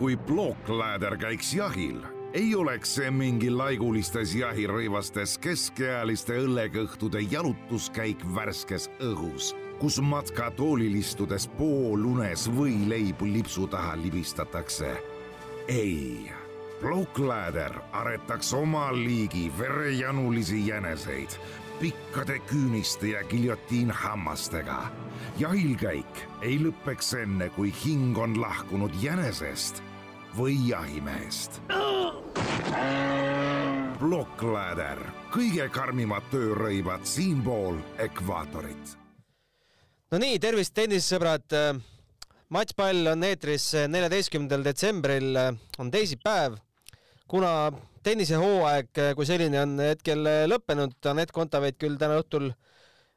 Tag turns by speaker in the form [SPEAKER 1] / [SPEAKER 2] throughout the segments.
[SPEAKER 1] kui plookläder käiks jahil, ei oleks see mingi laigulistes jahirõivastes keskealiste õllekõhtude jalutuskäik värskes õhus, kus matkatoolil istudes poolunes võileibu lipsu taha libistatakse. ei, plookläder aretaks oma liigi verejanulisi jäneseid pikkade küüniste ja giljotiinhammastega. jahilkäik ei lõpeks enne, kui hing on lahkunud jänesest või jahimehest. plokkläder, kõige karmimad töörõivad siinpool ekvaatorit.
[SPEAKER 2] no nii, tervist, tennisesõbrad. matšpall on eetris neljateistkümnendal detsembril, on teisipäev. kuna tennisehooaeg kui selline on hetkel lõppenud, Anett Kontaveit küll täna õhtul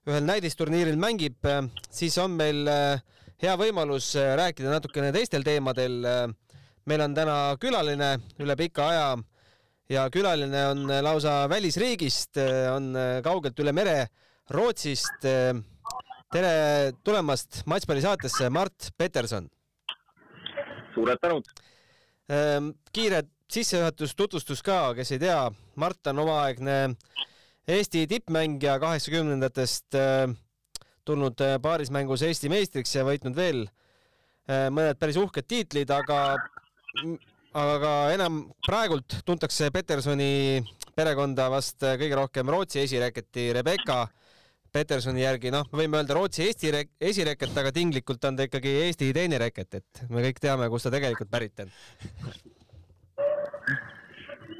[SPEAKER 2] ühel näidisturniiril mängib, siis on meil hea võimalus rääkida natukene teistel teemadel. Meil on täna külaline üle pika aja ja külaline on lausa välisriigist, on kaugelt üle mere Rootsist. tere tulemast Matšpalli saatesse, Mart Peterson.
[SPEAKER 3] suured tänud.
[SPEAKER 2] kiired sissejuhatus, tutvustus ka, kes ei tea, Mart on omaaegne Eesti tippmängija kaheksakümnendatest tulnud paarismängus Eesti meistriks ja võitnud veel mõned päris uhked tiitlid, aga aga enam praegult tuntakse Petersoni perekonda vast kõige rohkem Rootsi esireketi Rebecca Petersoni järgi, noh, võime öelda Rootsi Eesti esireket, aga tinglikult on ta ikkagi Eesti teine reket, et me kõik teame, kust ta tegelikult pärit on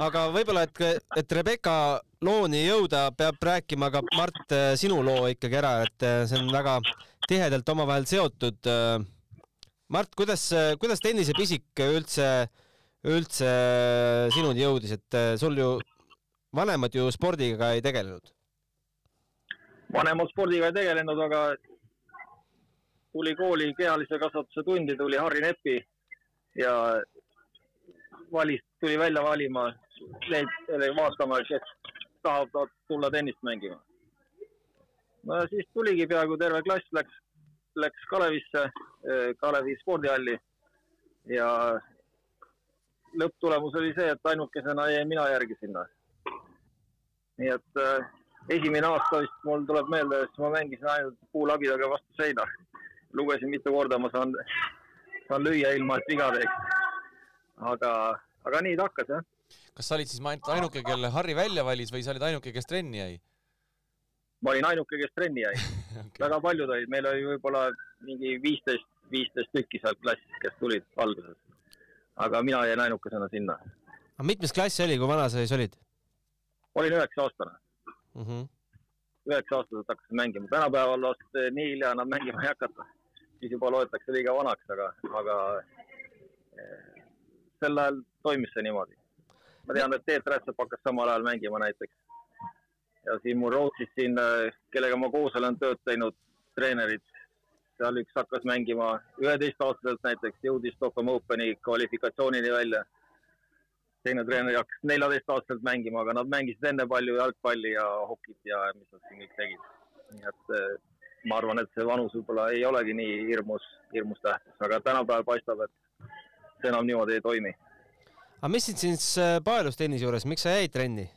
[SPEAKER 2] aga võib-olla, et, et Rebecca looni jõuda, peab rääkima ka Mart sinu loo ikkagi ära, et see on väga tihedalt omavahel seotud. Mart, kuidas, kuidas tennisepisik üldse, üldse sinuni jõudis, et sul ju vanemad ju spordiga ei tegelenud?
[SPEAKER 3] vanemad spordiga ei tegelenud, aga tuli kooli kehalise kasvatuse tundi, tuli Harri Neppi ja valis, tuli välja valima, vaatama, kes tahavad tulla tennist mängima. no siis tuligi peaaegu terve klass läks, läks Kalevisse, Kalevi spordihalli ja lõpptulemus oli see, et ainukesena jäin mina järgi sinna. nii et äh, esimene aasta vist mul tuleb meelde, et ma mängisin ainult puulabidaga vastu seina. lugesin mitu korda, ma saan, saan lüüa ilma, et viga teeks. aga, aga nii ta hakkas, jah.
[SPEAKER 4] kas sa olid siis ainuke, kelle Harri välja valis või sa olid ainuke, kes trenni jäi?
[SPEAKER 3] ma olin ainuke, kes trenni jäi okay.. väga paljud olid, meil oli võib-olla mingi viisteist, viisteist tükki sealt klassist, kes tulid alguses. aga mina jäin ainukesena sinna.
[SPEAKER 2] aga mitmes klass see oli, kui vana sa siis olid?
[SPEAKER 3] olin üheksa aastane
[SPEAKER 2] mm. -hmm.
[SPEAKER 3] üheksa aastaselt hakkasin mängima, tänapäeval vast nii hilja enam mängima ei hakata. siis juba loetakse liiga vanaks, aga, aga sel ajal toimis see niimoodi. ma tean, et Teet Rätsep hakkas samal ajal mängima näiteks. Ja siin mul Rootsis siin, kellega ma koos olen tööd teinud, treenerid, seal üks hakkas mängima üheteistaastaselt näiteks, jõudis Stockholm Openi kvalifikatsioonini välja teine treener hakkas neljateistaastaselt mängima, aga nad mängisid enne palju jalgpalli ja hokit ja mis nad siin kõik tegid. nii et ma arvan, et see vanus võib-olla ei olegi nii hirmus, hirmus tähtis, aga tänapäeval paistab, et see enam niimoodi ei toimi.
[SPEAKER 2] aga mis sind siis paelus tennise juures, miks sa jäid trenni?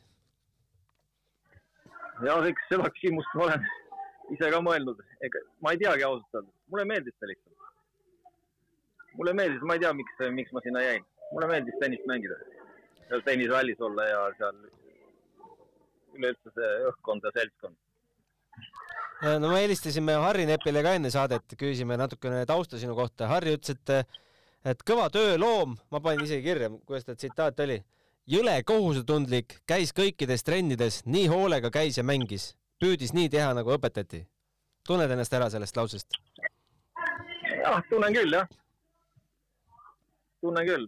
[SPEAKER 3] Ja eks seda küsimust ma olen ise ka mõelnud, ega ma ei teagi ausalt öeldes, mulle meeldis see lihtsalt. mulle meeldis, ma ei tea, miks, miks ma sinna jäin, mulle meeldis tennist mängida seal tennisrallis olla ja seal üleüldse see õhkkond ja seltskond.
[SPEAKER 2] no me helistasime Harri Nepile ka enne saadet, küsisime natukene tausta sinu kohta. Harri ütles, et, et kõva tööloom, ma panin isegi kirja, kuidas ta tsitaat oli, jõle kohusetundlik, käis kõikides trennides, nii hoolega käis ja mängis, püüdis nii teha, nagu õpetati. tunned ennast ära sellest lausest?
[SPEAKER 3] jah, tunnen küll, jah. tunnen küll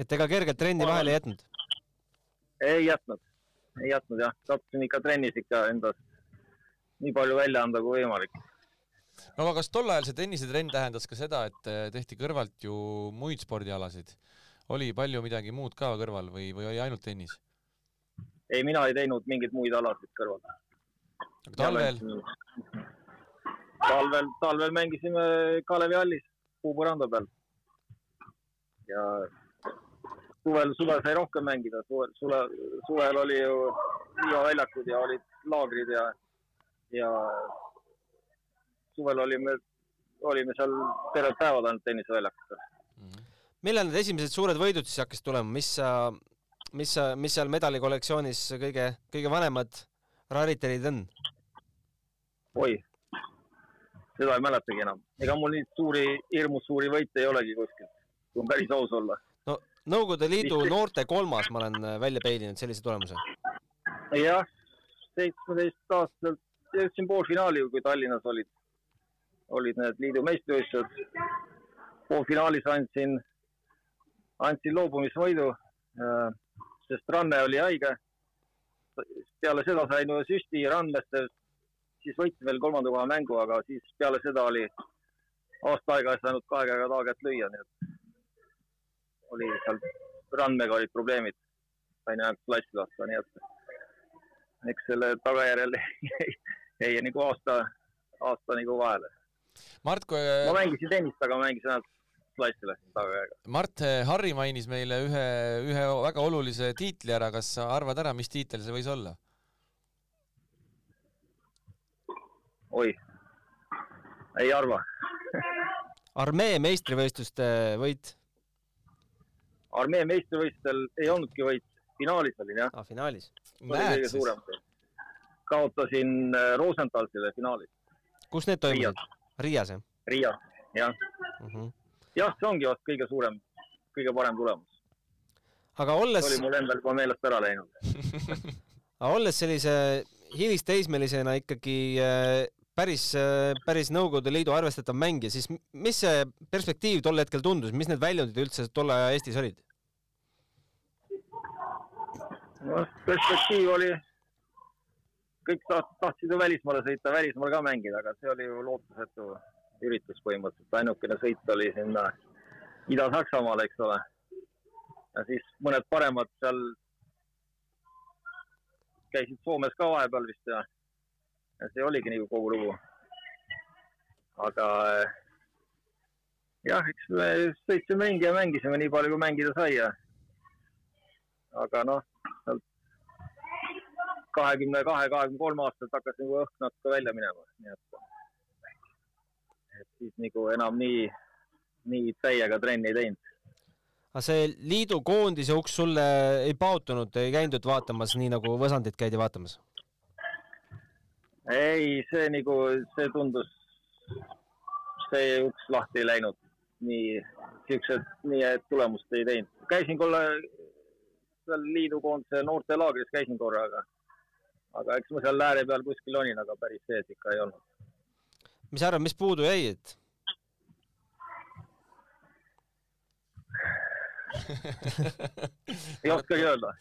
[SPEAKER 2] et ega kergelt trenni vahele ei jätnud?
[SPEAKER 3] ei jätnud, ei jätnud jah, sattusin ikka trennis ikka endast nii palju välja anda kui võimalik.
[SPEAKER 4] no aga kas tol ajal see tennisetrenn tähendas ka seda, et tehti kõrvalt ju muid spordialasid? Oli palju midagi muud ka kõrval või, või oli ainult tennis?
[SPEAKER 3] ei, mina ei teinud mingeid muid alasid kõrval.
[SPEAKER 4] talvel?
[SPEAKER 3] talvel, talvel mängisime Kalevi hallis puupõranda peal ja suvel, suvel sai rohkem mängida, suvel, suvel, suvel oli ju liivaväljakud ja olid laagrid ja, ja suvel olime, olime seal terved päevad ainult tenniseväljakutel.
[SPEAKER 2] Millal need esimesed suured võidud siis hakkasid tulema, mis sa, mis sa, mis seal medalikollektsioonis kõige, kõige vanemad rariteedid on?
[SPEAKER 3] oi, seda ei mäletagi enam. ega mul nii suuri, hirmus suuri võite ei olegi kuskilt, kui päris aus olla.
[SPEAKER 2] no Nõukogude Liidu noorte kolmas ma olen äh, välja peilinud sellise tulemuse.
[SPEAKER 3] jah, seitsmeteist aastaselt jõudsin poolfinaali, kui Tallinnas olid, olid need liidu meistrivõistlused. poolfinaalis andsin, andsin loobumisvõidu, sest Ranne oli haige. peale seda sain ühe süsti randmesse, siis võitsin veel kolmanda koha mängu, aga siis peale seda oli aasta aega ei saanud kahe käega taaget lüüa, nii et oli seal randmega olid probleemid, sain ainult klassi lasta, nii et eks selle tagajärjel jäi, jäi nagu aasta, aasta nagu vahele.
[SPEAKER 4] Mart, kui
[SPEAKER 3] ma mängisin tennist, aga mängisin ainult klassi lasin tagajärjega.
[SPEAKER 4] Mart Harri mainis meile ühe, ühe väga olulise tiitli ära, kas sa arvad ära, mis tiitel see võis olla?
[SPEAKER 3] oi, ei arva.
[SPEAKER 2] armee meistrivõistluste võit
[SPEAKER 3] armee meistrivõistlustel ei olnudki võit, finaalis olin jah,
[SPEAKER 2] ah, finaalis.
[SPEAKER 4] näed siis,
[SPEAKER 3] suurem. kaotasin äh, Rosenthalile finaalis,
[SPEAKER 2] kus need toimusid? Riias jah
[SPEAKER 3] Riia, jah.
[SPEAKER 2] uh -huh.
[SPEAKER 3] jah, see ongi vast kõige suurem, kõige parem tulemus.
[SPEAKER 2] aga
[SPEAKER 3] see
[SPEAKER 2] olles
[SPEAKER 3] oli, mul endal juba meelest ära läinud.
[SPEAKER 2] aga olles sellise hilisteismelisena ikkagi äh, päris, päris Nõukogude Liidu arvestatav mängija, siis mis see perspektiiv tol hetkel tundus, mis need väljundid üldse tolle aja Eestis olid?
[SPEAKER 3] noh, perspektiiv oli, kõik taht- tahtsid ju välismaale sõita, välismaal ka mängida, aga see oli ju lootusetu üritus põhimõtteliselt, ainukene sõit oli sinna Ida-Saksamaale, eks ole. ja siis mõned paremad seal käisid Soomes ka vahepeal vist ja, ja see oligi nagu kogu lugu. aga jah, eks me sõitsime ringi ja mängisime nii palju, kui mängida sai ja aga noh, kahekümne kahe, kahekümne kolme aastaselt hakkas nagu õhk natuke välja minema, nii et siis nagu enam nii, nii täiega trenni ei teinud.
[SPEAKER 2] aga see liidu koondise uks sulle ei paotunud, ei käidud vaatamas, nii nagu Võsandit käidi vaatamas?
[SPEAKER 3] ei, see nagu, see tundus, see uks lahti ei läinud. nii, siuksed, nii et tulemust ei teinud. käisin korra seal liidukoondise noortelaagris käisin korra, aga, eks ma seal ääre peal kuskil olin, aga päris sees ikka ei olnud.
[SPEAKER 2] Mis sa arvad, mis puudu jäi, et
[SPEAKER 3] ei oskagi öelda,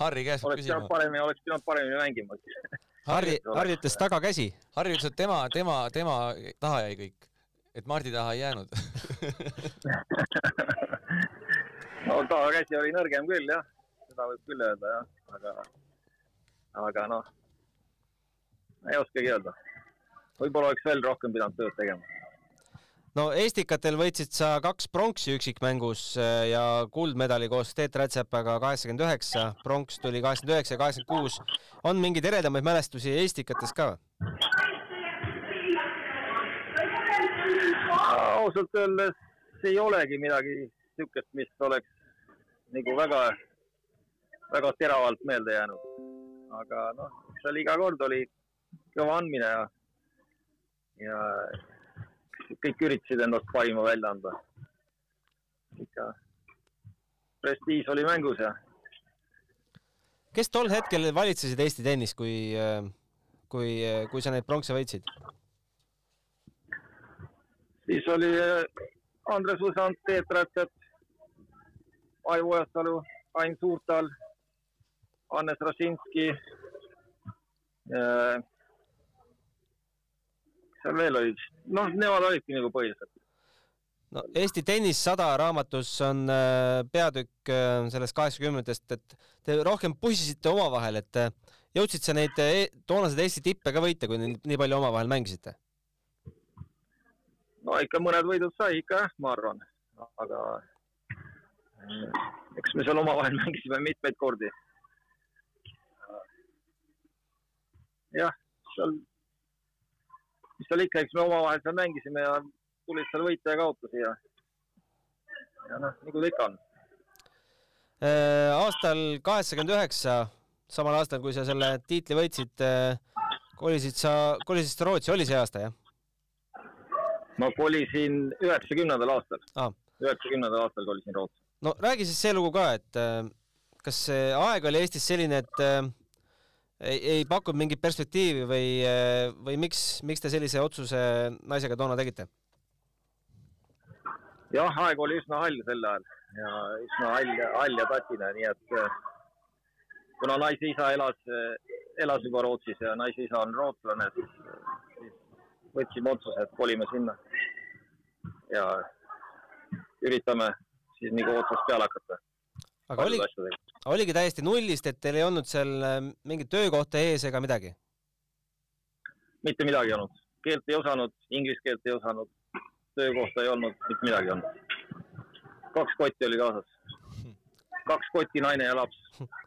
[SPEAKER 4] Harri käest peab küsima.
[SPEAKER 3] paremini, oleks pidanud paremini mängima.
[SPEAKER 2] Harri, Harri ütles tagakäsi.
[SPEAKER 4] Harri ütles, et tema, tema, tema taha jäi kõik, et Mardi taha ei jäänud.
[SPEAKER 3] no tagakäsi oli nõrgem küll jah, seda võib küll öelda jah, aga, aga noh, ei oskagi öelda. Võib-olla oleks veel rohkem pidanud tööd tegema.
[SPEAKER 2] no Estikatel võitsid sa kaks pronksi üksikmängus äh, ja kuldmedali koos Teet Rätsepaga kaheksakümmend üheksa, pronks tuli kaheksakümmend üheksa ja kaheksakümmend kuus. on mingeid eredamaid mälestusi Estikates ka?
[SPEAKER 3] ausalt öeldes ei olegi midagi niisugust, mis oleks nagu väga, väga teravalt meelde jäänud. aga noh, seal iga kord oli kõva andmine ja, ja kõik üritasid endast parima välja anda. ikka prestiiž oli mängus ja
[SPEAKER 2] kes tol hetkel valitsesid Eesti tennist, kui, kui, kui sa neid pronkse võitsid?
[SPEAKER 3] siis oli äh, Andres Usand, Peet Rätsep, Aivo Ojasalu, Ain Suurtal, Hannes Rašinski. Seal veel olid, noh, nemad olidki nagu põhiliselt.
[SPEAKER 2] no Eesti tennis sada raamatus on äh, peatükk äh, sellest kaheksakümnendatest, et te rohkem pussisite omavahel, et äh, jõudsid sa neid äh, toonaseid Eesti tippe ka võita, kui nii palju omavahel mängisite?
[SPEAKER 3] no ikka mõned võidud sai ikka jah, ma arvan, aga eks me seal omavahel mängisime mitmeid kordi. jah, seal, mis seal ikka, eks me omavahel seal mängisime ja tulid seal võita ja kaotusi ja ja noh, nagu ta ikka on.
[SPEAKER 2] Äh, aastal kaheksakümmend üheksa, samal aastal, kui sa selle tiitli võitsid, kolisid sa, kolisid sa Rootsi, oli see aasta, jah?
[SPEAKER 3] ma kolisin üheksakümnendal aastal üheksakümnendal aastal kolisin Rootsi.
[SPEAKER 2] no räägi siis see lugu ka, et äh, kas aeg oli Eestis selline, et äh, ei, ei pakkunud mingit perspektiivi või, või miks, miks te sellise otsuse naisega toona tegite?
[SPEAKER 3] jah, aeg oli üsna hall sel ajal ja üsna hall, hall ja tatine, nii et kuna naise isa elas, elas juba Rootsis ja naise isa on rootslane, siis, siis võtsime otsuse, et kolime sinna. ja üritame siis nagu otsast peale hakata.
[SPEAKER 2] Aga oli, oligi täiesti nullist, et teil ei olnud seal äh, mingit töökohta ees ega midagi?
[SPEAKER 3] mitte midagi ei olnud, keelt ei osanud, inglise keelt ei osanud, töökohta ei olnud, mitte midagi ei olnud. kaks kotti oli kaasas. kaks kotti, naine ja laps.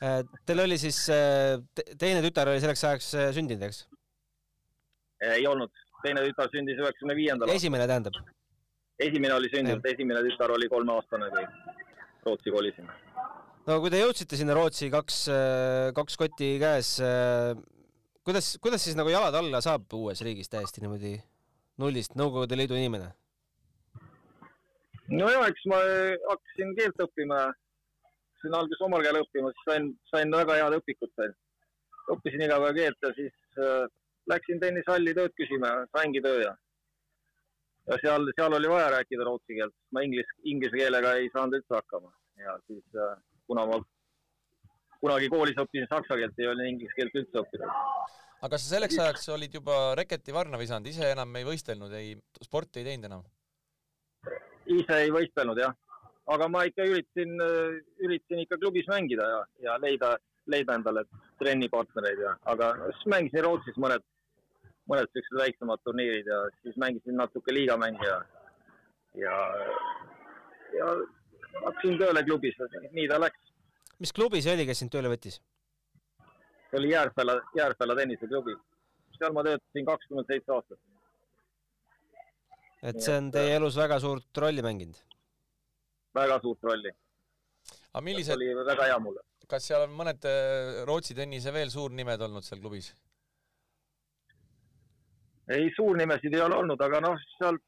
[SPEAKER 2] Äh, teil oli siis, äh, teine tütar oli selleks ajaks sündinud, eks?
[SPEAKER 3] ei olnud, teine tütar sündis üheksakümne viiendal.
[SPEAKER 2] esimene tähendab?
[SPEAKER 3] esimene oli sündinud, esimene tütar oli kolmeaastane, kui Rootsi kolisime.
[SPEAKER 2] no kui te jõudsite sinna Rootsi kaks, kaks kotti käes, kuidas, kuidas siis nagu jalad alla saab uues riigis täiesti niimoodi nullist Nõukogude Liidu inimene?
[SPEAKER 3] nojah, eks ma hakkasin keelt õppima, hakkasin alguses omal käel õppima, siis sain, sain väga head õpikut sain. õppisin iga päev keelt ja siis läksin tennisehalli tööd küsima, saingi töö ja ja seal, seal oli vaja rääkida rootsi keelt, ma inglis, inglise keelega ei saanud üldse hakkama ja siis äh, kuna ma kunagi koolis õppisin saksa keelt, ei olnud inglise keelt üldse õppida.
[SPEAKER 4] aga sa selleks ajaks olid juba reketi varna visanud, ise enam ei võistelnud, ei, sporti ei teinud enam?
[SPEAKER 3] ise ei võistelnud jah, aga ma ikka üritasin, üritasin ikka klubis mängida ja, ja leida, leida endale trennipartnereid ja, aga siis mängisin Rootsis mõned mõned siuksed väiksemad turniirid ja siis mängisin natuke liigamänge ja, ja, ja hakkasin tööle klubis, nii ta läks.
[SPEAKER 2] mis klubi see oli, kes sind tööle võttis?
[SPEAKER 3] see oli Järfälla, Järfälla tenniseklubi. seal ma töötasin kakskümmend seitse aastat.
[SPEAKER 2] et see on teie elus väga suurt rolli mänginud?
[SPEAKER 3] väga suurt rolli.
[SPEAKER 4] aga millised?
[SPEAKER 3] oli väga hea mulle.
[SPEAKER 4] kas seal on mõned äh, Rootsi tennise veel suurnimed olnud seal klubis?
[SPEAKER 3] Ei, suurnimesid ei ole olnud, aga noh, seal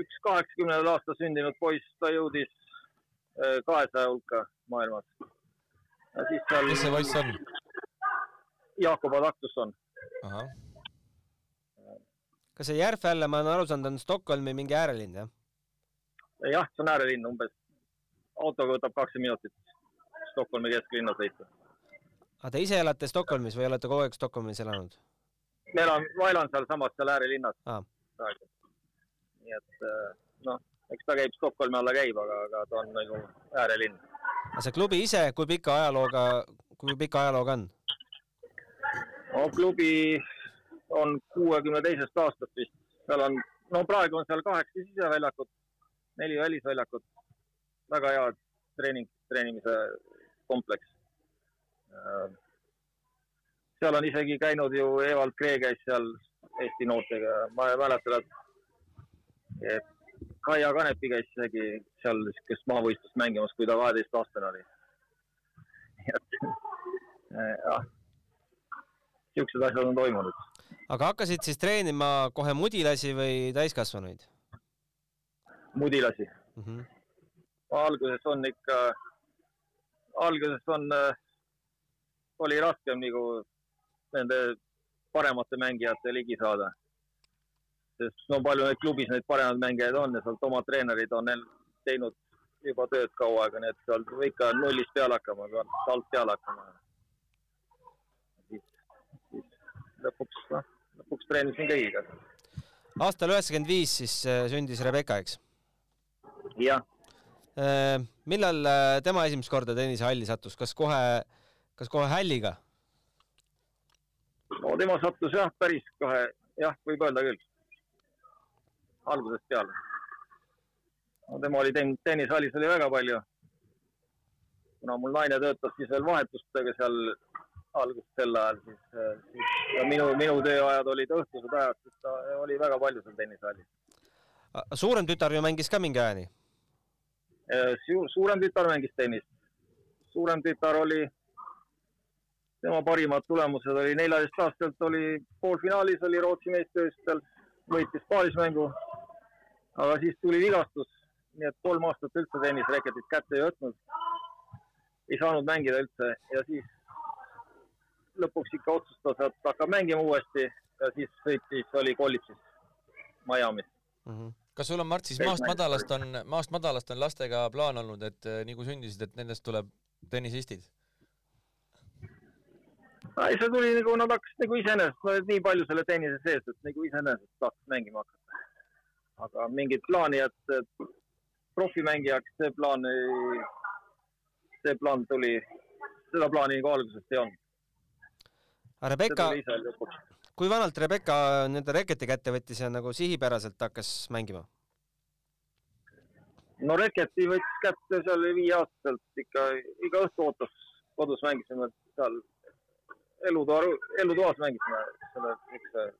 [SPEAKER 3] üks kaheksakümnendal aastal sündinud poiss, ta jõudis eh, kahesaja hulka maailmas.
[SPEAKER 4] Seal... kes see poiss on?
[SPEAKER 3] Jakob Adaktusson.
[SPEAKER 2] kas see Järfälla, ma olen aru saanud, on Stockholmi mingi äärelinn, jah?
[SPEAKER 3] jah, see on äärelinn umbes. autoga võtab kakskümmend minutit Stockholmi kesklinna sõita.
[SPEAKER 2] aga te ise elate Stockholmis või olete kogu aeg Stockholmis elanud?
[SPEAKER 3] Ma elan, ma elan sealsamas seal äärelinnas
[SPEAKER 2] ah.
[SPEAKER 3] praegu. nii et noh, eks ta käib Stockholmi alla käib, aga, aga ta on nagu äärelinn.
[SPEAKER 2] aga see klubi ise, kui pika ajalooga, kui pika ajalooga on?
[SPEAKER 3] no klubi on kuuekümne teisest aastast vist, seal on, no praegu on seal kaheksa siseväljakut, neli välisväljakut, väga hea treening, treenimise kompleks seal on isegi käinud ju Evald Kree käis seal Eesti noortega, ma mäletan, et, et Kaia Kanepi käis isegi seal niisugust maavõistlust mängimas, kui ta kaheteistaastane oli. et jah, niisugused asjad on toimunud.
[SPEAKER 2] aga hakkasid siis treenima kohe mudilasi või täiskasvanuid?
[SPEAKER 3] mudilasi mm. -hmm. alguses on ikka, alguses on, oli raskem nagu nende paremate mängijate ligi saada. sest no palju neid klubis neid paremaid mängijaid on ja sealt oma treenerid on teinud juba tööd kaua aega, nii et seal ikka nullist peale hakkama, alt peale hakkama. siis, siis lõpuks, noh, lõpuks treenisin kõigiga.
[SPEAKER 2] aastal üheksakümmend viis siis äh, sündis Rebecca, eks?
[SPEAKER 3] jah.
[SPEAKER 2] Äh, millal äh, tema esimest korda tennisehalli sattus, kas kohe, kas kohe hälliga?
[SPEAKER 3] No tema sattus jah, päris kohe, jah, võib öelda küll. algusest peale. no tema oli ten- tennisalis oli väga palju. kuna mul naine töötas siis veel vahetustega seal alguses sel ajal, siis, siis ja minu, minu tööajad olid õhtused ajad, siis ta oli väga palju seal tennisalis.
[SPEAKER 2] suurem tütar ju mängis ka mingi ajani?
[SPEAKER 3] suurem tütar mängis tennist. suurem tütar oli, tema parimad tulemused oli neljateistaastaselt oli poolfinaalis oli Rootsi meistrivõistlustel, võitis paarismängu. aga siis tuli vigastus, nii et kolm aastat üldse tennisreketit kätte ei võtnud. ei saanud mängida üldse ja siis lõpuks ikka otsustas, et hakkab mängima uuesti ja siis sõitis, oli kolledžis Miami's
[SPEAKER 4] mm. -hmm. kas sul on, Mart, siis maast madalast on, maast madalast on lastega plaan olnud, et nii kui sündisid, et nendest tuleb tennisistid?
[SPEAKER 3] Ei, see tuli nagu, nad hakkasid nagu iseenesest, ma olin nii palju selle tennise sees, et nagu iseenesest tahtis mängima hakata. aga mingit plaani, et profimängijaks, see plaan see plaan tuli, seda plaani nagu algusest ei olnud.
[SPEAKER 2] Rebecca, kui vanalt Rebecca nende reketi kätte võttis ja nagu sihipäraselt hakkas mängima?
[SPEAKER 3] no reketi võttis kätte seal viieaastaselt ikka, iga õhtu ootas, kodus mängisime seal elutoa, elutoas mängisime selle niisuguse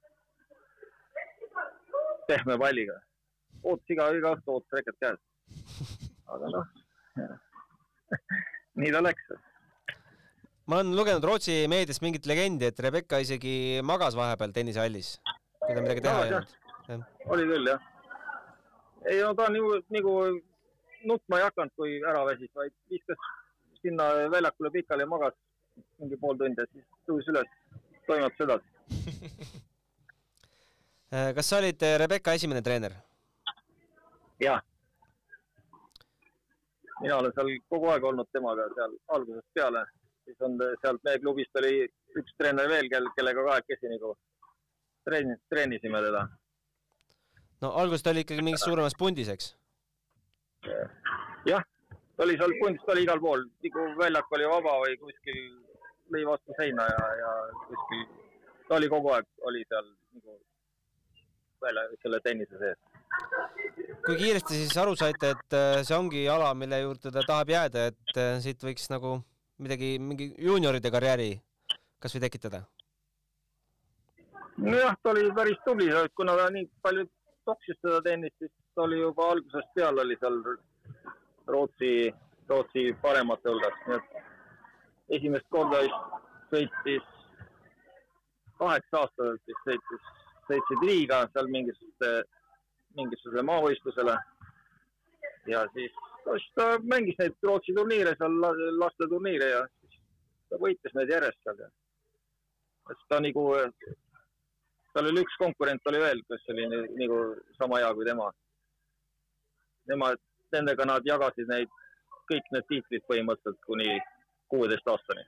[SPEAKER 3] pehme palliga. ootas iga, iga õhtu ootas reket käes. aga noh nii ta läks
[SPEAKER 2] ma olen lugenud Rootsi meediast mingit legendi, et Rebecca isegi magas vahepeal tennisehallis, kui ta midagi teha ei olnud.
[SPEAKER 3] oli küll jah. ei no ta nagu, nagu nutma ei hakanud, kui ära väsis, vaid viskas sinna väljakule pikali ja magas mingi pool tundi ja siis tõusis üles, toimetas edasi.
[SPEAKER 2] kas sa olid Rebecca esimene treener?
[SPEAKER 3] jah. mina olen seal kogu aeg olnud temaga seal algusest peale siis on sealt meie klubist oli üks treener veel, kel, kellega kahekesi nagu treenis, treenisime teda.
[SPEAKER 2] no alguses ta oli ikkagi mingis suuremas pundis, eks?
[SPEAKER 3] jah, ta oli seal pundis, ta oli igal pool, nagu väljak oli vaba või kuskil lõi vastu seina ja, ja kuskil, ta oli kogu aeg, oli seal nagu välja selle tennise sees.
[SPEAKER 2] kui kiiresti siis aru saite, et äh, see ongi ala, mille juurde ta tahab jääda, et äh, siit võiks nagu midagi, mingi juunioride karjääri kasvõi tekitada?
[SPEAKER 3] nojah, ta oli päris tubli, kuna ta nii palju toksis seda tennist, siis ta oli juba algusest peale oli seal Rootsi, Rootsi paremate hulgas, nii et esimest korda sõitis kaheksa aastaselt, siis sõitis, sõitsid liiga seal mingisuguse, mingisugusele maavõistlusele. ja siis siis ta mängis neid Rootsi turniire seal, lasteturniire ja siis ta võitis neid järjest seal ja siis ta nagu, tal oli üks konkurent oli veel, kes oli nagu sama hea kui tema. Nemad, nendega nad jagasid neid, kõik need tiitlid põhimõtteliselt kuni kuueteist aastani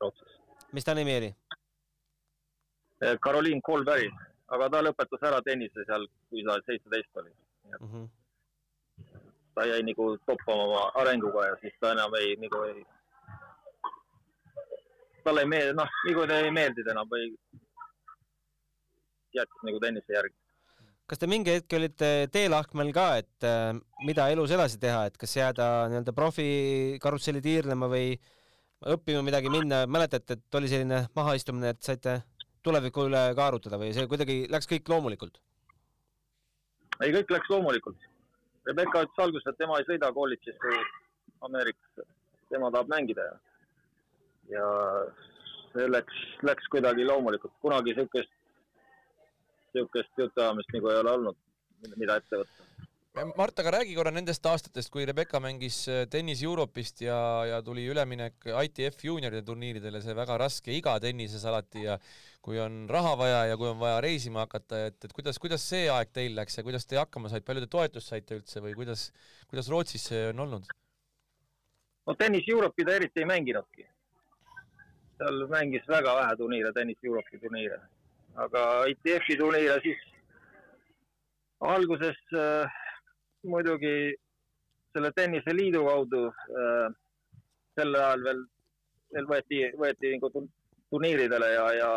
[SPEAKER 3] Rootsis.
[SPEAKER 2] mis ta nimi oli?
[SPEAKER 3] Caroline Colberry, aga ta lõpetas ära tennise seal, kui ta seitseteist oli mm. -hmm ta jäi nagu toppama oma arenguga ja siis ta enam ei, nagu ei, talle ei meeldi, noh, nagu ta ei meeldinud enam või jättis nagu tennise järgi.
[SPEAKER 2] kas te mingi hetk olite teelahkmel ka, et äh, mida elus edasi teha, et kas jääda nii-öelda profikarusselli tiirlema või õppima midagi minna, mäletate, et oli selline mahaistumine, et saite tuleviku üle ka arutada või see kuidagi läks kõik loomulikult?
[SPEAKER 3] ei, kõik läks loomulikult Rebecca ütles alguses, et tema ei sõida kolledžisse Ameerikasse, tema tahab mängida ja, ja see läks, läks kuidagi loomulikult, kunagi siukest, siukest jutuajamist nagu ei ole olnud, mida ette võtta.
[SPEAKER 4] Mart, aga räägi korra nendest aastatest, kui Rebecca mängis äh, tennis Euroopist ja, ja tuli üleminek ITF juunioride turniiridele, see väga raske iga tennises alati ja kui on raha vaja ja kui on vaja reisima hakata, et, et kuidas, kuidas see aeg teil läks ja kuidas te hakkama saite, palju te toetust saite üldse või kuidas, kuidas Rootsis see on olnud?
[SPEAKER 3] no tennis Euroopi ta eriti ei mänginudki. seal mängis väga vähe turniire, tennis Euroopi turniire, aga ITF-i turniire siis alguses äh, muidugi selle tenniseliidu kaudu äh, sel ajal veel, veel võeti, võeti nagu turniiridele ja, ja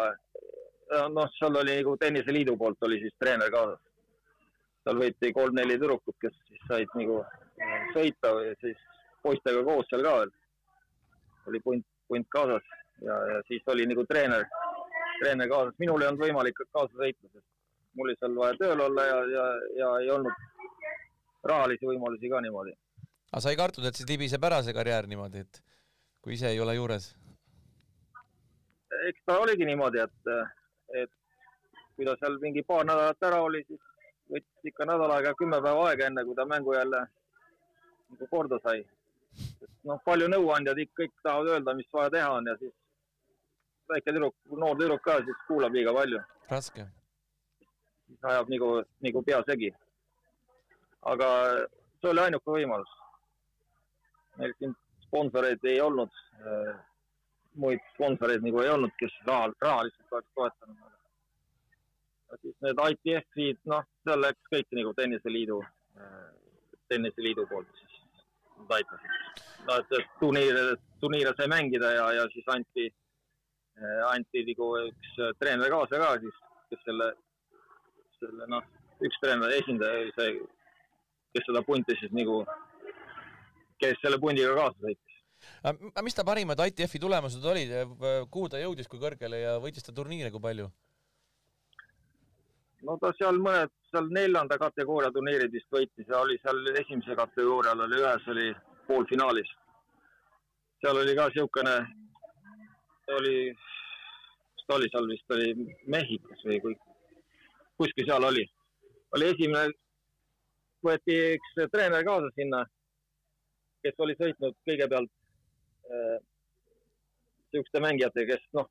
[SPEAKER 3] noh, seal oli nagu tenniseliidu poolt oli siis treener kaasas. seal võeti kolm-neli tüdrukut, kes siis said nagu äh, sõita või siis poistega koos seal ka veel. oli punt, punt kaasas ja, ja siis oli nagu treener, treener kaasas. minul ei olnud võimalik kaasa sõita, sest mul oli seal vaja tööl olla ja, ja, ja ei olnud rahalisi võimalusi ka niimoodi.
[SPEAKER 4] aga sa ei kartnud, et see tibiseb ära, see karjäär niimoodi, et kui ise ei ole juures?
[SPEAKER 3] eks ta oligi niimoodi, et, et kui ta seal mingi paar nädalat ära oli, siis võttis ikka nädal aega, kümme päeva aega, enne kui ta mängu jälle nagu korda sai. noh, palju nõuandjad ikka kõik tahavad öelda, mis vaja teha on ja siis väike tüdruk, noor tüdruk ka, siis kuulab liiga palju.
[SPEAKER 4] raske.
[SPEAKER 3] siis ajab nagu, nagu pea segi. Aga see oli ainuke võimalus. meil siin sponsoreid ei olnud, muid sponsoreid nagu ei olnud, kes raha, rahaliselt oleks toetanud siis need ITF-id, noh, seal läks kõik nagu tenniseliidu, tenniseliidu poolt siis nad aitasid. no et turniire, turniire sai mängida ja, ja siis anti, anti nagu üks treener kaasa ka siis, kes selle, selle noh, üks treener, esindaja oli see, kes seda punti siis nagu, kes selle pundiga kaasa sõitis.
[SPEAKER 4] aga mis ta parimad ITF-i tulemused olid, kuhu ta jõudis, kui kõrgele ja võitis ta turniire, kui palju?
[SPEAKER 3] no ta seal mõned, seal neljanda kategooria turniirid vist võitis ja oli seal esimese kategoorial oli ühes oli poolfinaalis. seal oli ka niisugune, oli, mis ta oli seal vist oli Mehhikos või kui, kuskil seal oli. oli esimene, võeti üks treener kaasa sinna, kes oli sõitnud kõigepealt niisuguste äh, mängijatega, kes noh,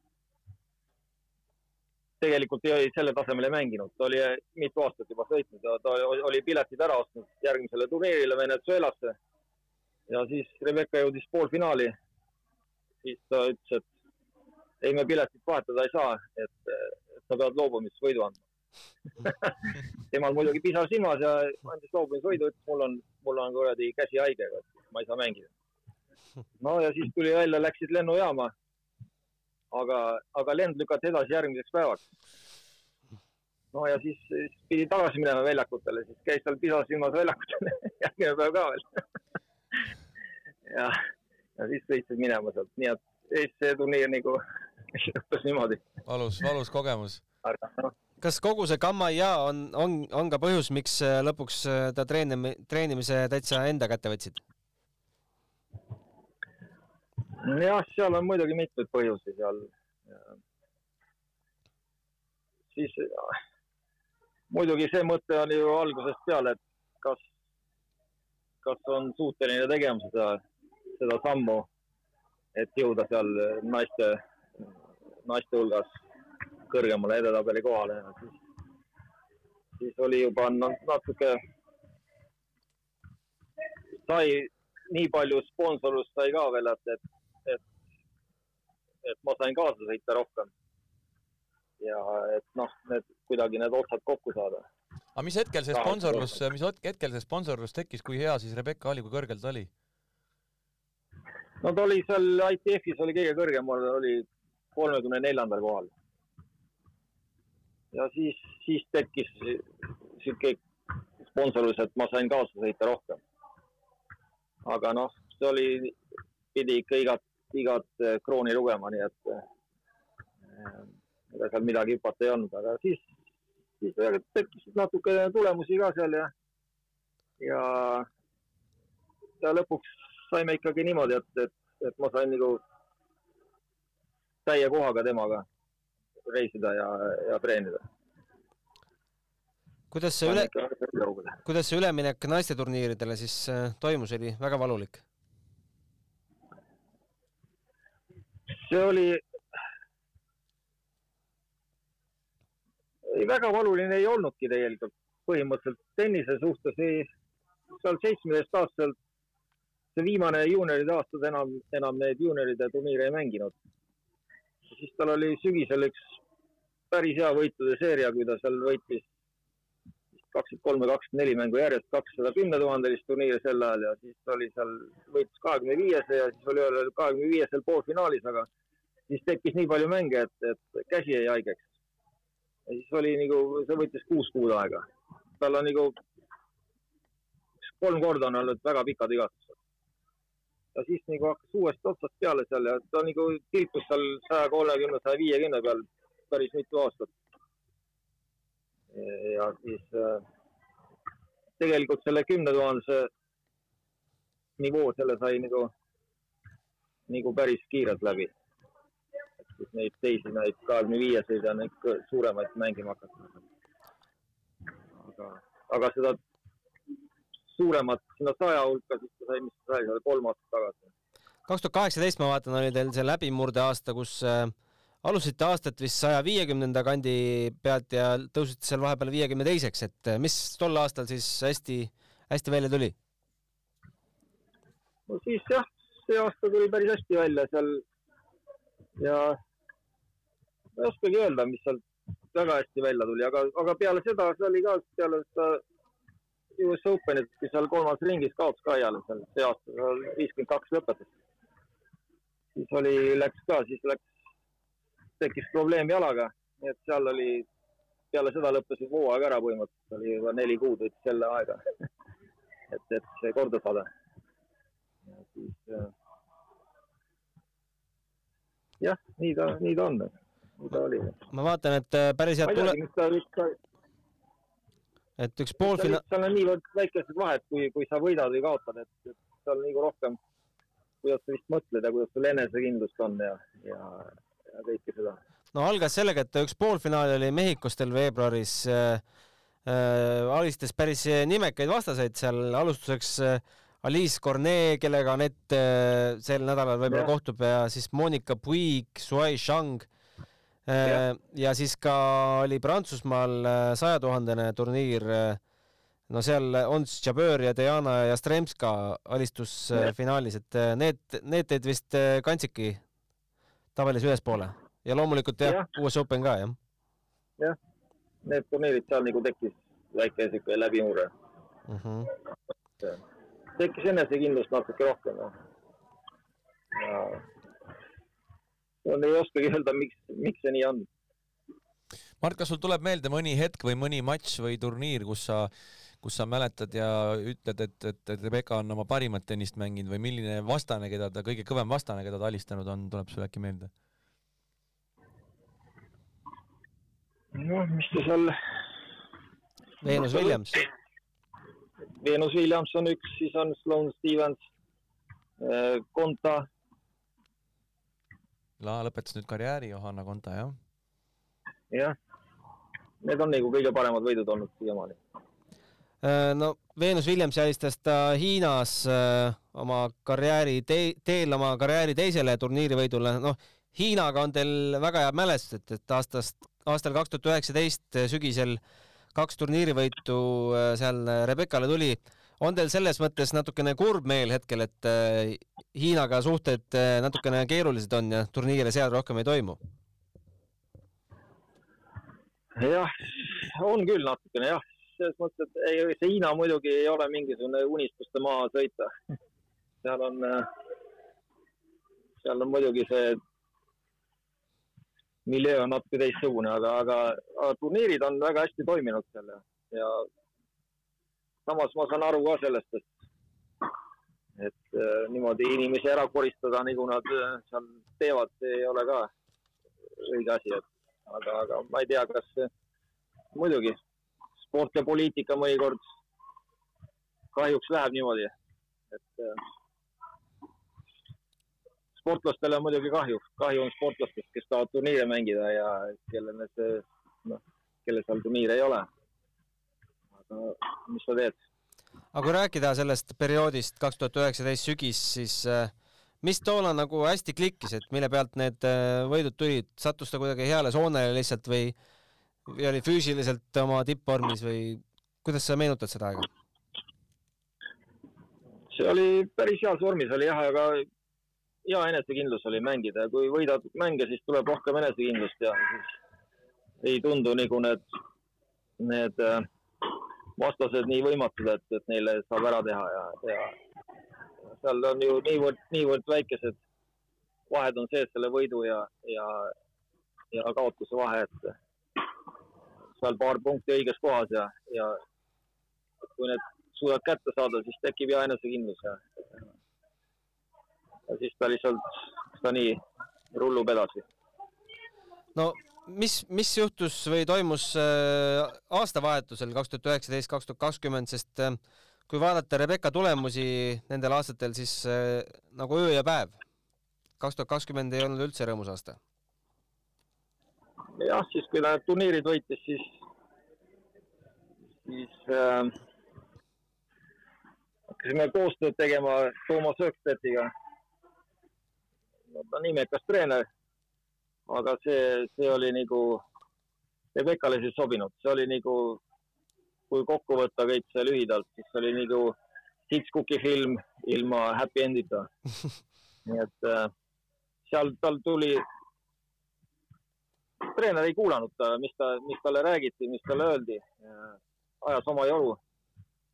[SPEAKER 3] tegelikult ei, selle tasemel ei mänginud, ta oli mitu aastat juba sõitnud ja ta oli piletid ära ostnud järgmisele turniirile Venezuelasse. ja siis Rebecca jõudis poolfinaali. siis ta ütles, et ei, me piletit vahetada ei saa, et, et sa pead loobumisvõidu andma temal muidugi pisar silmas ja andis loobumisvõidu, ütles mul on, mul on kuradi käsi haige, ma ei saa mängida. no ja siis tuli välja, läksid lennujaama aga, aga lend lükati edasi järgmiseks päevaks. no ja siis, siis pidi tagasi minema väljakutele, siis käis tal pisas silmas väljakutel järgmine päev ka veel ja, ja siis sõitsid minema sealt, nii et see turniir nagu lõppes niimoodi.
[SPEAKER 4] valus, valus kogemus.
[SPEAKER 2] No. Kas kogu see Kammaia on, on, on ka põhjus, miks äh, lõpuks äh, ta treenimi-, treenimise täitsa enda kätte võtsid?
[SPEAKER 3] jah, seal on muidugi mitmeid põhjusi seal. siis muidugi see mõte oli ju algusest peale, et kas, kas on suuteline tegema seda, seda sammu, et jõuda seal naiste, naiste hulgas kõrgemale edetabeli kohale. siis, siis oli juba natuke, sai nii palju sponsorlust sai ka veel, et, et et ma sain kaasa sõita rohkem. ja et noh, need kuidagi need otsad kokku saada.
[SPEAKER 4] aga mis hetkel see sponsorlus, mis hetkel see sponsorlus tekkis, kui hea siis Rebecca oli, kui kõrgel ta oli?
[SPEAKER 3] no ta oli seal ITF-is oli kõige kõrgem, oli kolmekümne neljandal kohal. Ja siis, siis tekkis sihuke sponsorlus, et ma sain kaasa sõita rohkem. aga noh, see oli, pidi ikka igat igat eh, krooni lugema, nii et eh, ega seal midagi hüpata ei olnud, aga siis, siis tekkisid natuke tulemusi ka seal ja, ja, ja lõpuks saime ikkagi niimoodi, et, et, et ma sain nagu täie kohaga temaga reisida ja, ja treenida.
[SPEAKER 2] kuidas see üle, kuidas see üleminek naisteturniiridele siis eh, toimus, oli väga valulik?
[SPEAKER 3] see oli, ei väga valuline ei olnudki tegelikult põhimõtteliselt tennise suhtes ei, seal seitsmeteistaastaselt see viimane juunioride aastad enam, enam neid juunioride turniire ei mänginud. siis tal oli sügisel üks päris hea võitude seeria, kui ta seal võitis kakskümmend kolm või kakskümmend neli mängu järjest, kakssada kümne tuhandelist turniiri sel ajal ja siis oli seal, võitis kahekümne viiese ja siis oli veel kahekümne viiesel poolfinaalis, aga siis tekkis nii palju mänge, et, et käsi jäi haigeks. ja siis oli nagu, see võttis kuus kuud aega. tal on nagu kolm korda on olnud väga pikad vigastused. ja siis nagu hakkas uuesti otsast peale seal ja ta nagu tilkus seal saja kolmekümne, saja viiekümne peal päris mitu aastat. ja siis äh, tegelikult selle kümne tuhandese nivoo, selle sai nagu, nagu päris kiirelt läbi. siis neid teisi, neid kahekümne viieseid ja neid suuremaid mängima hakata. aga, aga seda suuremat sinna saja hulka, siis ta sai, mis ta sai, kolm aastat tagasi.
[SPEAKER 2] kaks tuhat kaheksateist, ma vaatan, oli teil see läbimurde aasta, kus äh, alustasite aastat vist saja viiekümnenda kandi pealt ja tõusite seal vahepeal viiekümne teiseks, et äh, mis tol aastal siis hästi, hästi välja tuli?
[SPEAKER 3] no siis jah, see aasta tuli päris hästi välja seal ja ma ei oskagi öelda, mis sealt väga hästi välja tuli, aga, aga peale seda, see oli ka peale seda US Openit, kui seal kolmas ringis kaotas ka jälle seal see aasta, viiskümmend kaks lõpetas. siis oli, läks ka, siis läks, tekkis probleem jalaga, nii et seal oli, peale seda lõppes hooaeg ära põhimõtteliselt, oli juba neli kuud võttis jälle aega et, et see korda saada. ja siis äh, jah, nii ta, nii ta on, nii ta oli.
[SPEAKER 2] ma vaatan, et äh, päris head
[SPEAKER 3] tule-,
[SPEAKER 2] et üks poolfina-.
[SPEAKER 3] seal on niivõrd väikesed vahed, kui, kui sa võidad või kaotad, et, et seal nagu rohkem, kuidas sa vist mõtled ja kuidas sul enesekindlust on ja, ja, ja kõike seda.
[SPEAKER 2] no algas sellega, et üks poolfinaal oli Mehhikos teil veebruaris äh,. Äh, alistas päris nimekaid vastaseid seal alustuseks äh, Alice Cornet, kellega Anett äh, sel nädalal võib-olla kohtub ja siis Monika Puig, Sui Shang äh, ja. siis ka oli Prantsusmaal äh, saja tuhandene turniir. Äh, no seal Ons Jabeur ja Diana Jastremska et äh, need, need teid vist kandsidki tabelis ülespoole ja loomulikult jah ja., US Open ka jah.
[SPEAKER 3] jah, need turniirid seal nagu tekkis väike siuke läbimurre mm. -hmm. tekkis enesekindlust natuke rohkem ja, ja ei oskagi öelda, miks, miks see nii on.
[SPEAKER 4] Mart, kas sul tuleb meelde mõni hetk või mõni matš või turniir, kus sa, kus sa mäletad ja ütled, et, et, et Rebecca on oma parimat tennist mänginud või milline vastane, keda ta, kõige kõvem vastane, keda ta alistanud on, tuleb sulle äkki meelde?
[SPEAKER 3] noh, mis ta seal.
[SPEAKER 2] Venus Williams.
[SPEAKER 3] Venus Williams on üks, siis on Sloane Stevens, Konta
[SPEAKER 4] La lõpetas nüüd karjääri, Johanna Konta, jah?
[SPEAKER 3] jah, need on nagu kõige paremad võidud olnud siiamaani.
[SPEAKER 2] Äh, no Venus Williamsi alistas ta Hiinas äh, oma karjääri tee, teel oma karjääri teisele turniirivõidule, noh, Hiinaga on teil väga head mälestused, et aastast, aastal kaks tuhat üheksateist sügisel kaks turniirivõitu äh, seal Rebekale tuli. On teil selles mõttes natukene kurb meel hetkel, et äh, Hiinaga suhted äh, natukene keerulised on ja turniire seal rohkem ei toimu?
[SPEAKER 3] jah, on küll natukene jah, selles mõttes, et ei, see Hiina muidugi ei ole mingisugune unistuste maa sõita. seal on, äh, seal on muidugi see miljöö on natuke teistsugune, aga, aga, aga turniirid on väga hästi toiminud seal ja, ja samas ma saan aru ka sellest, et, et äh, niimoodi inimesi ära koristada, nagu nad äh, seal teevad, see ei ole ka õige asi, et aga, aga ma ei tea, kas muidugi sport ja poliitika mõnikord kahjuks läheb niimoodi, et äh, sportlastele on muidugi kahju, kahju on sportlastest, kes tahavad turniire mängida ja kellel need, noh, kellel seal turniire ei ole. Mis sa teed.
[SPEAKER 2] aga kui rääkida sellest perioodist kaks tuhat üheksateist sügis, siis äh, mis toona nagu hästi klikkis, et mille pealt need äh, võidud tulid, sattus ta kuidagi heale soonele lihtsalt või, või oli füüsiliselt oma tippvormis või kuidas sa meenutad seda aega?
[SPEAKER 3] see oli päris heas vormis oli jah, aga hea enesekindlus oli mängida ja kui võidad mänge, siis tuleb rohkem enesekindlust ja siis ei tundu nagu need, need äh, vastased nii võimatud, et, et neile saab ära teha ja, ja seal on ju niivõrd, niivõrd väikesed vahed on sees selle võidu ja, ja, ja kaotuse vahe, et seal paar punkti õiges kohas ja, ja kui need suudad kätte saada, siis tekib hea enesekindlus ja, ja siis ta lihtsalt, ta nii rullub edasi.
[SPEAKER 2] no mis, mis juhtus või toimus äh, aastavahetusel kaks tuhat üheksateist, kaks tuhat kakskümmend, sest äh, kui vaadata Rebecca tulemusi nendel aastatel, siis äh, nagu öö ja päev. kaks tuhat kakskümmend ei olnud üldse rõõmus aasta.
[SPEAKER 3] Jah, siis kui ta need turniirid võitis, siis, siis äh, hakkasime koostööd tegema Toomas Ökstedtiga. no ta on imekas treener aga see, see oli nagu, see ei sobinud, see oli nagu, kui kokku võtta kõik see lühidalt, siis oli nagu Hitchcocki film ilma happy end'ita. nii et äh, seal tal tuli, treener ei kuulanud ta, mis ta, mis talle räägiti, mis talle öeldi, ajas oma joru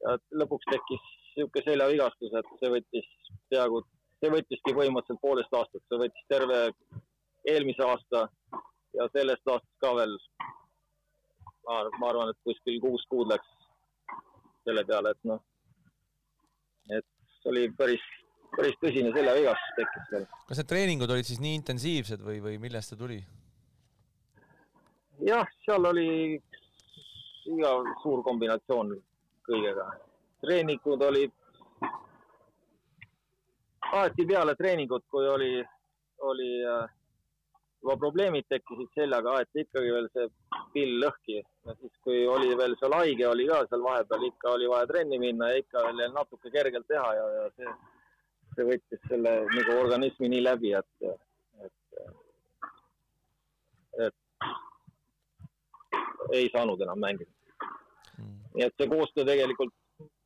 [SPEAKER 3] ja lõpuks tekkis niisugune seljavigastus, et see võttis peaaegu, see võttiski põhimõtteliselt poolest aastat, see võttis terve eelmise aasta ja sellest aastast ka veel. ma arvan, et kuskil kuus kuud läks selle peale, et noh, et see oli päris, päris tõsine seljavigastus tekkis seal.
[SPEAKER 4] kas need treeningud olid siis nii intensiivsed või, või millest see tuli?
[SPEAKER 3] Jah, seal oli iga suur kombinatsioon kõigega. treeningud olid, aeti peale treeningut, kui oli, oli äh, juba probleemid tekkisid seljaga, aeti ikkagi veel see pill lõhki ja siis, kui oli veel seal haige oli ka seal vahepeal, ikka oli vaja trenni minna ja ikka veel natuke kergelt teha ja, ja see, see võttis selle nagu organismi nii läbi, et, et ei saanud enam mängida mm.. nii et see koostöö tegelikult,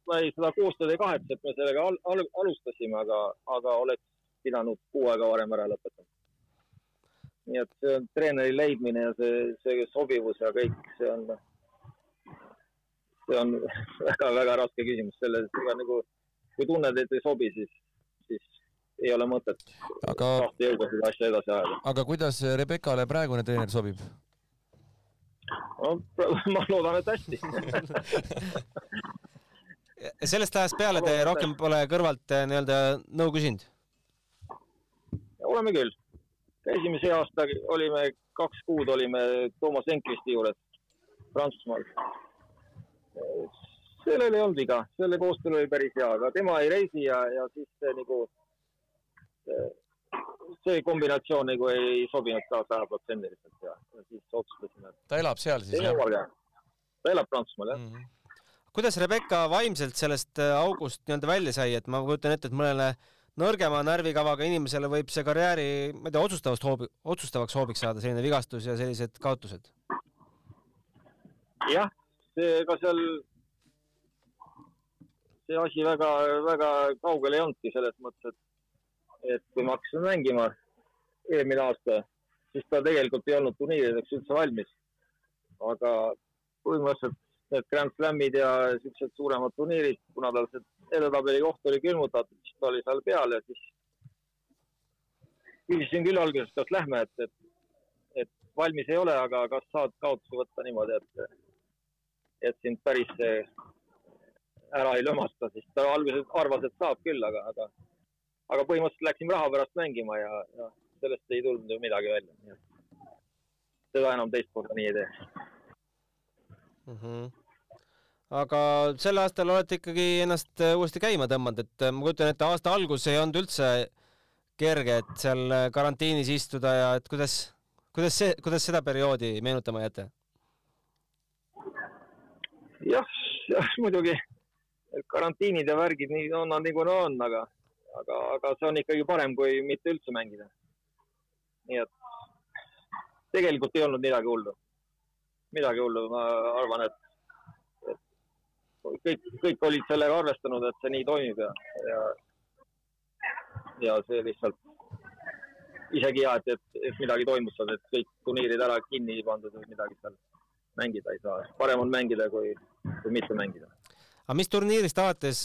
[SPEAKER 3] ma ei, seda koostööd ei kahetse, et me sellega al al alustasime, aga, aga oleks pidanud kuu aega varem ära lõpetama nii et see on treeneri leidmine ja see, see sobivus ja kõik, see on, see on väga-väga raske küsimus, selle, ega nagu kui tunned, et ei sobi, siis, siis ei ole mõtet aga, tahta jõuga seda asja edasi ajada.
[SPEAKER 4] aga kuidas Rebekale praegune treener sobib?
[SPEAKER 3] Ma loodan, et hästi
[SPEAKER 2] sellest ajast peale te rohkem pole kõrvalt eh, nii-öelda nõu küsinud?
[SPEAKER 3] oleme küll käisime see aasta, olime kaks kuud olime Toomas Enkristi juures Prantsusmaal. sellel ei olnud viga, selle koostöö oli päris hea, aga tema ei reisi ja, ja siis nagu, see kombinatsioon nagu ei sobinud ka sajaprotsendiliselt ja, siis otsustasime.
[SPEAKER 4] ta elab seal siis jah?
[SPEAKER 3] ta elab Prantsusmaal jah mm. -hmm.
[SPEAKER 2] kuidas Rebecca vaimselt sellest august nii-öelda välja sai, et ma kujutan ette, et mõnele nõrgema närvikavaga inimesele võib see karjääri, ma ei tea, otsustavast hoobi, otsustavaks hoobiks saada, selline vigastus ja sellised kaotused.
[SPEAKER 3] jah, see ka seal, see asi väga-väga kaugel ei olnudki selles mõttes, et, et kui me hakkasime mängima eelmine aasta, siis ta tegelikult ei olnud turniirideks üldse valmis. aga põhimõtteliselt need Grand Slamid ja siuksed suuremad turniirid, kuna tal see edetabeli koht oli külmutatud, siis ta oli seal peal ja siis küsisin küll alguses, kas lähme, et, et, et valmis ei ole, aga kas saad kaotusi võtta niimoodi, et, et sind päris ära ei lömasta, siis ta alguses arvas, et saab küll, aga, aga, aga põhimõtteliselt läksime raha pärast mängima ja, ja sellest ei tulnud ju midagi välja. seda enam teist korda nii ei tee
[SPEAKER 2] mm. -hmm aga sel aastal olete ikkagi ennast äh, uuesti käima tõmmanud, et äh, ma kujutan ette, aasta algus ei olnud üldse kerge, et seal äh, karantiinis istuda ja et kuidas, kuidas see, kuidas seda perioodi meenutama jääte?
[SPEAKER 3] jah, jah muidugi karantiinid ja värgid, nii on nad nagu nad on, aga, aga, aga see on ikkagi parem, kui mitte üldse mängida. nii et tegelikult ei olnud midagi hullu. midagi hullu, ma arvan, et kõik, kõik olid sellega arvestanud, et see nii toimib ja, ja, ja see lihtsalt isegi hea, et, et, et midagi toimus seal, et kõik turniirid ära kinni pandud või midagi seal mängida ei saa. parem on mängida, kui, kui mitte mängida.
[SPEAKER 2] aga mis turniirist alates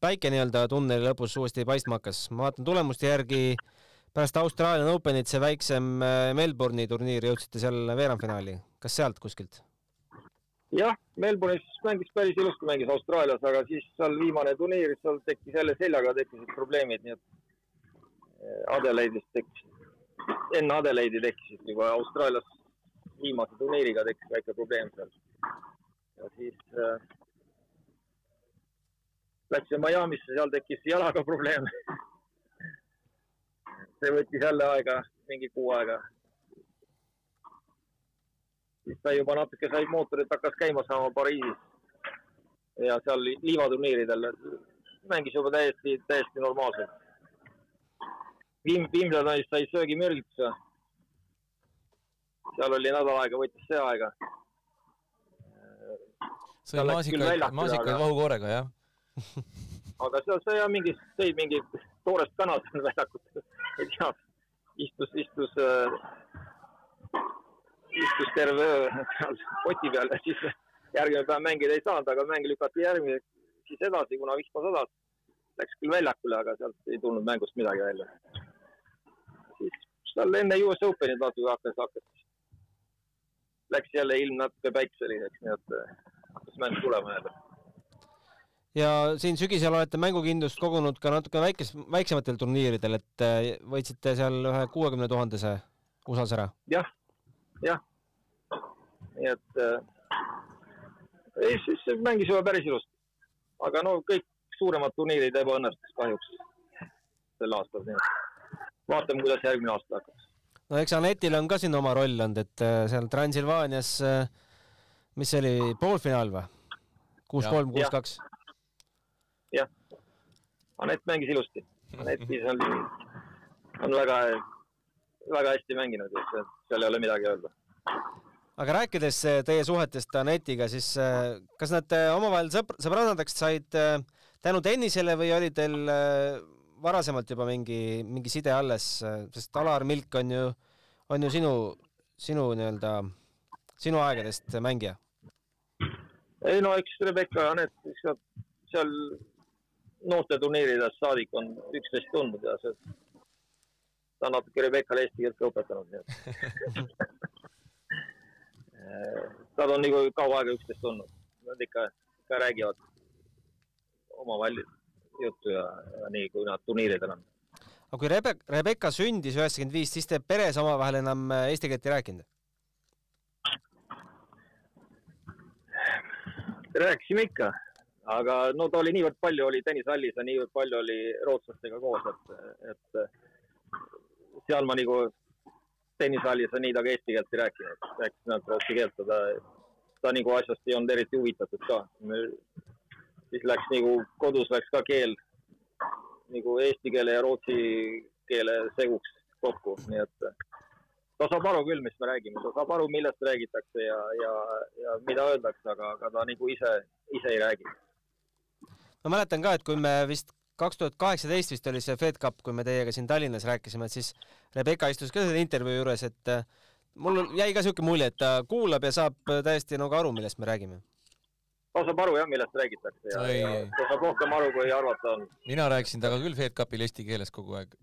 [SPEAKER 2] päike nii-öelda tunneli lõpus uuesti paistma hakkas? ma vaatan tulemuste järgi pärast Austraalian Openit see väiksem äh, Melbourne'i turniir jõudsite seal veerandfinaali, kas sealt kuskilt?
[SPEAKER 3] jah, Melbourne'is mängis päris ilusti, mängis Austraalias, aga siis seal viimane turniir, seal tekkis jälle seljaga tekkisid probleemid, nii et eh, Adelaide'is tekkis, enne Adelaide'i tekkisid juba Austraalias viimase turniiriga tekkis väike probleem seal. ja siis äh, läksin Miami'sse, seal tekkis jalaga probleem see võttis jälle aega, mingi kuu aega siis ta juba natuke sai mootorit, hakkas käima saama Pariisis. ja seal liivaturniiridel mängis juba täiesti, täiesti normaalselt. Viim-, Wimbledonis sai söögimürgituse. seal oli nädal aega, võttis see aega.
[SPEAKER 4] sõi maasikaid, maasikaid vahukoorega, jah
[SPEAKER 3] aga seal sai mingi, sõi mingi toorest kana seal väljakut, ei tea, istus, istus äh, istus terve öö seal poti peal ja siis järgmine päev mängida ei saanud, aga mäng lükati järgmine, siis edasi, kuna vihma sadas. Läks küll väljakule, aga sealt ei tulnud mängust midagi välja. siis seal enne US Openit natuke hakkas, hakkas, läks jälle ilm natuke päikseliseks, nii et äh, hakkas mäng tulema jälle
[SPEAKER 2] ja siin sügisel olete mängukindlust kogunud ka natuke väikes, väiksematel turniiridel, et äh, võitsite seal ühe kuuekümne tuhandese USA-s ära?
[SPEAKER 3] jah, jah. nii et äh, ei, siis mängis juba päris ilusti. aga no kõik suuremad turniirid ebaõnnestus kahjuks sel aastal, nii et vaatame, kuidas järgmine aasta hakkab.
[SPEAKER 2] no eks Anetil on ka siin oma roll olnud, et äh, seal Transilvaanias, mis see oli, poolfinaal või? kuus kolm, kuus kaks?
[SPEAKER 3] Jah, Anett mängis ilusti. Anetis on, on väga väga hästi mänginud, et seal ei ole midagi öelda.
[SPEAKER 2] aga rääkides eh, teie suhetest Anetiga, siis eh, kas nad eh, omavahel sõpr-, sõbrannadeks said tänu tennisele või oli teil varasemalt juba mingi, mingi side alles, sest Alar Milk on ju, on ju sinu, sinu nii-öelda, sinu aegadest mängija?
[SPEAKER 3] ei no eks Rebecca ja Anett, eks nad seal noorteturniiridest saadik on üksteist tundnud ja see ta on natuke Rebekale eesti keelt ka õpetanud, nii et Nad on nagu kaua aega üksteist olnud, nad ikka, ikka räägivad omavahel juttu ja, ja nii, kui nad turniiridel on.
[SPEAKER 2] aga kui Rebe-, Rebecca sündis üheksakümmend viis, siis te peres omavahel enam äh, eesti keelt ei rääkinud?
[SPEAKER 3] rääkisime ikka, aga no ta oli niivõrd palju, oli tennisehallis ja niivõrd palju oli rootslastega koos, et, et seal ma nagu tennisehallis nii temaga eesti keelt ei rääkinud, rääkisin ainult rootsi keelt, ta, ta nagu asjast ei olnud eriti huvitatud ka. siis läks nagu, kodus läks ka keel nagu eesti keele ja rootsi keele seguks kokku, nii et ta saab aru küll, mis me räägime, ta saab aru, millest räägitakse ja, ja, ja mida öeldakse, aga, aga ta nagu ise, ise ei räägi.
[SPEAKER 2] Ma mäletan ka, et kui me vist kaks tuhat kaheksateist vist oli see Fed Cup, kui me teiega siin Tallinnas rääkisime, et siis Rebecca istus ka selle intervjuu juures, et äh, mul jäi ka siuke mulje, et ta kuulab ja saab täiesti nagu aru, millest me räägime.
[SPEAKER 3] ta saab aru jah, millest räägitakse ja, ja ta saab rohkem aru, kui arvata on.
[SPEAKER 4] mina rääkisin temaga küll Fed Cupil eesti keeles kogu aeg.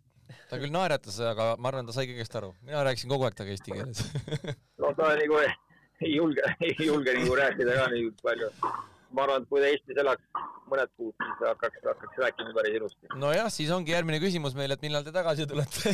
[SPEAKER 4] ta küll naeratas, aga ma arvan, ta sai kõigest aru. mina rääkisin kogu aeg temaga eesti keeles
[SPEAKER 3] no ta nagu ei julge, ei julge nagu rääkida ka nii palju ma arvan, et kui ta Eestis elaks mõned kuud, siis hakkaks, hakkaks rääkima päris ilusti.
[SPEAKER 4] nojah, siis ongi järgmine küsimus meil, et millal te tagasi tulete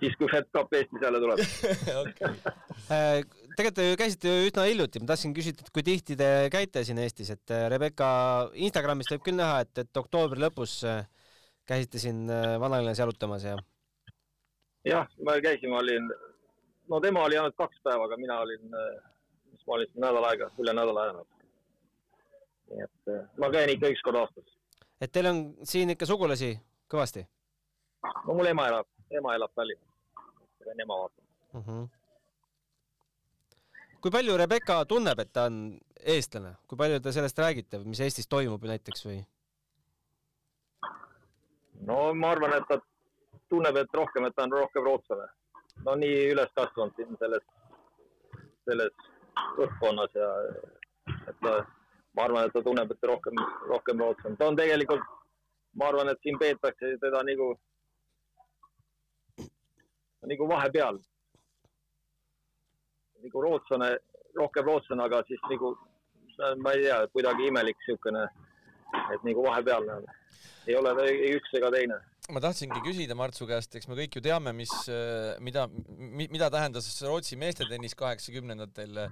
[SPEAKER 3] siis, kui Fed Cup Eestis jälle tuleb
[SPEAKER 2] äh, tegelikult te käisite ju üsna hiljuti, ma tahtsin küsida, et kui tihti te käite siin Eestis, et äh, Rebecca Instagramist võib küll näha, et, et oktoobri lõpus äh, käisite siin vanalinnas jalutamas ja?
[SPEAKER 3] jah, ma käisin, ma olin, no tema oli ainult kaks päeva, aga mina olin siis ma olin siin nädal aega, üle nädala ajanud. nii et eh, ma käin ikka üks kord aastas.
[SPEAKER 2] et teil on siin ikka sugulasi kõvasti?
[SPEAKER 3] no mul ema elab, ema elab Tallinnas. käin ema vaatamas uh.
[SPEAKER 2] Mhm. -huh. kui palju Rebecca tunneb, et ta on eestlane, kui palju te sellest räägite, mis Eestis toimub näiteks või?
[SPEAKER 3] no ma arvan, et ta tunneb, et rohkem, et ta on rohkem rootslane. no nii üles kasvanud siin selles, selles õhkkonnas ja et ta, ma arvan, et ta tunneb, et rohkem, rohkem rootslane. ta on tegelikult, ma arvan, et siin peetakse teda nagu, nagu vahepeal. nagu rootslane, rohkem rootslane, aga siis nagu ma ei tea, kuidagi imelik niisugune, et nagu vahepealne on. ei ole ta ei üks ega teine
[SPEAKER 4] ma tahtsingi küsida Martsu käest, eks me kõik ju teame, mis, mida, mida tähendas Rootsi meestetennis kaheksakümnendatel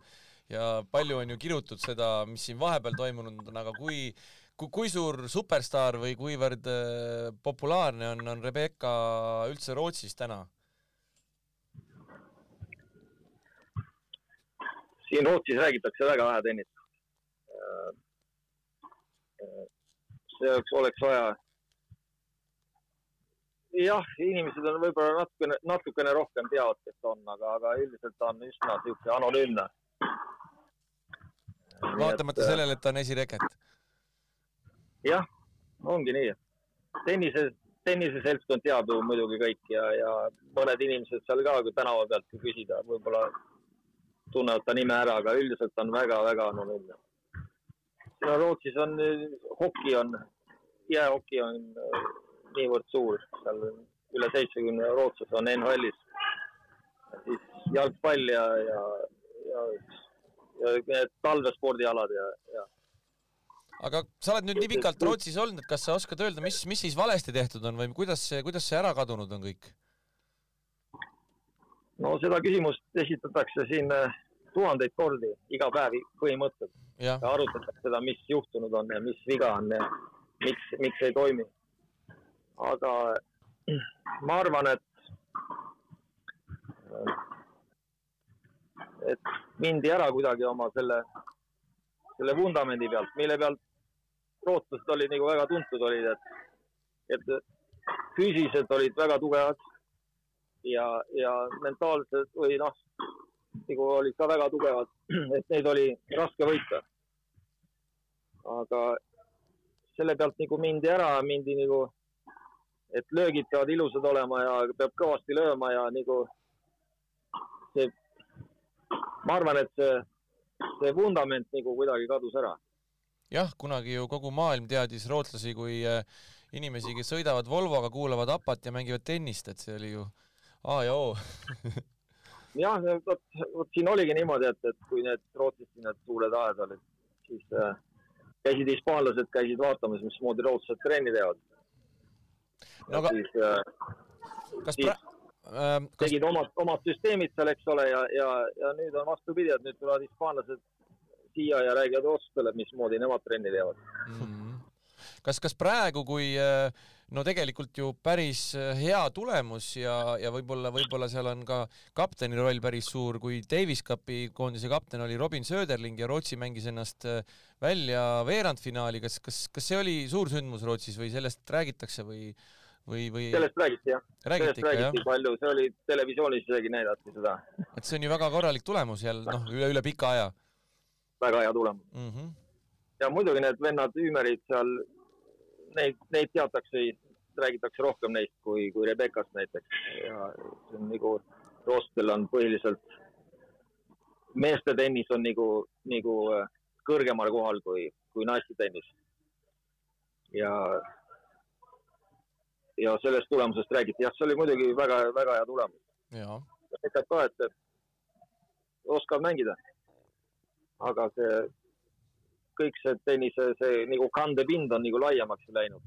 [SPEAKER 4] ja palju on ju kirutud seda, mis siin vahepeal toimunud on, aga kui, kui, kui suur superstaar või kuivõrd äh, populaarne on, on Rebecca üldse Rootsis täna?
[SPEAKER 3] siin Rootsis räägitakse väga vähe tennist. Äh, äh, see oleks vaja. Jah, inimesed on võib-olla natukene, natukene rohkem teavad, kes on, aga, aga üldiselt on üsna niisugune anonüümne.
[SPEAKER 4] vaatamata et, sellele, et ta on esireket.
[SPEAKER 3] jah, ongi nii. tennise, tenniseseltskond teab ju muidugi kõik ja, ja mõned inimesed seal ka, kui tänava pealt küsida, võib-olla tunnevad ta nime ära, aga üldiselt on väga-väga anonüümne. no Rootsis on, hoki on, jäähoki on äh, niivõrd suur, seal üle seitsmekümne rootslase on NHL-is. siis jalgpall ja, ja, ja, ja need talvespordialad ja, ja
[SPEAKER 4] aga sa oled nüüd nii pikalt Rootsis olnud, et kas sa oskad öelda, mis, mis siis valesti tehtud on või kuidas see, kuidas see ära kadunud on kõik?
[SPEAKER 3] no seda küsimust esitatakse siin äh, tuhandeid kordi iga päev põhimõtteliselt ja. ja arutatakse seda, mis juhtunud on ja mis viga on ja miks, miks ei toimi. Aga ma arvan, et et mindi ära kuidagi oma selle, selle vundamendi pealt, mille pealt rootslased olid nagu väga tuntud olid, et, et füüsiliselt olid väga tugevad ja, ja mentaalselt või noh, nagu olid ka väga tugevad, et neid oli raske võita. aga selle pealt nagu mindi ära, mindi nagu, et löögid peavad ilusad olema ja peab kõvasti lööma ja nagu see, ma arvan, et see, see vundament nagu kuidagi kadus ära.
[SPEAKER 4] jah, kunagi ju kogu maailm teadis rootslasi kui äh, inimesi, kes sõidavad Volvoga, kuulavad APA-t ja mängivad tennist, et see oli ju A ja O
[SPEAKER 3] jah, vot, vot siin oligi niimoodi, et, et kui need Rootsis need suured aed olid, siis äh, käisid hispaanlased, käisid vaatamas, mismoodi rootslased trenni teevad.
[SPEAKER 4] No aga siis, äh, kas
[SPEAKER 3] siis pra- äh, kas... tegid omad, omad süsteemid seal, eks ole, ja, ja, ja nüüd on vastupidi, et nüüd tulevad hispaanlased siia ja räägivad rootslasele, mismoodi nemad trenni teevad mm.
[SPEAKER 4] -hmm. kas, kas praegu, kui äh, no tegelikult ju päris äh, hea tulemus ja, ja võib-olla, võib-olla seal on ka kapteni roll päris suur, kui Davis Cupi koondise kapten oli Robin Söderling ja Rootsi mängis ennast äh, välja veerandfinaali, kas, kas, kas see oli suur sündmus Rootsis või sellest räägitakse või, või, või?
[SPEAKER 3] sellest räägiti jah.
[SPEAKER 4] sellest
[SPEAKER 3] räägiti jah? palju, see oli televisioonis isegi näidati seda.
[SPEAKER 4] et see on ju väga korralik tulemus jälle, noh, üle, üle pika aja.
[SPEAKER 3] väga hea tulemus mm. -hmm. ja muidugi need vennad Üümerid seal neid, neid teatakse, räägitakse rohkem neist kui, kui Rebekast näiteks ja see on nagu, Roostel on põhiliselt, meeste tennis on nagu, nagu äh, kõrgemal kohal kui, kui naiste tennis. ja, ja sellest tulemusest räägiti, jah, see oli muidugi väga-väga hea tulemus. näitab ka, et oskavad mängida. aga see kõik see tennise, see nagu kandepind on nagu laiemaks läinud.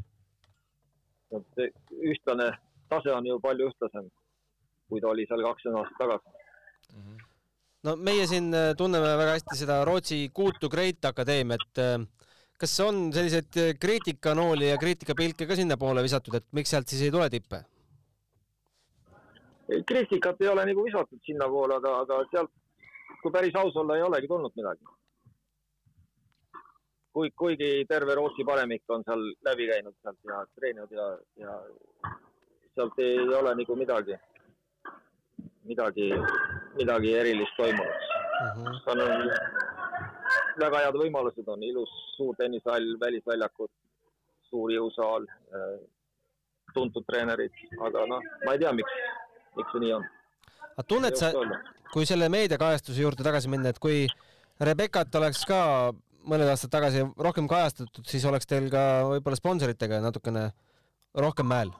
[SPEAKER 3] et ühtlane tase on ju palju ühtlasem, kui ta oli seal kakskümmend aastat tagasi mm. -hmm.
[SPEAKER 2] no meie siin äh, tunneme väga hästi seda Rootsi Kuutu Great Akadeemiat. Äh, kas on selliseid äh, kriitikanooli ja kriitikapilke ka sinnapoole visatud, et miks sealt siis ei tule tippe?
[SPEAKER 3] kriitikat ei ole nagu visatud sinnapoole, aga, aga sealt, kui päris aus olla, ei olegi tulnud midagi kui, kuigi terve Rootsi paremik on seal läbi käinud sealt ja treeninud ja, ja sealt ei ole nagu midagi, midagi, midagi erilist toimunud uh. -huh. seal on väga head võimalused, on ilus suur tennishall, välisväljakud, suur jõusaal, äh, tuntud treenerid, aga noh, ma ei tea, miks, miks see nii on.
[SPEAKER 2] aga tunned sa, kui selle meediakajastuse juurde tagasi minna, et kui Rebekat oleks ka mõned aastad tagasi rohkem kajastatud, siis oleks teil ka võib-olla sponsoritega natukene rohkem mäel?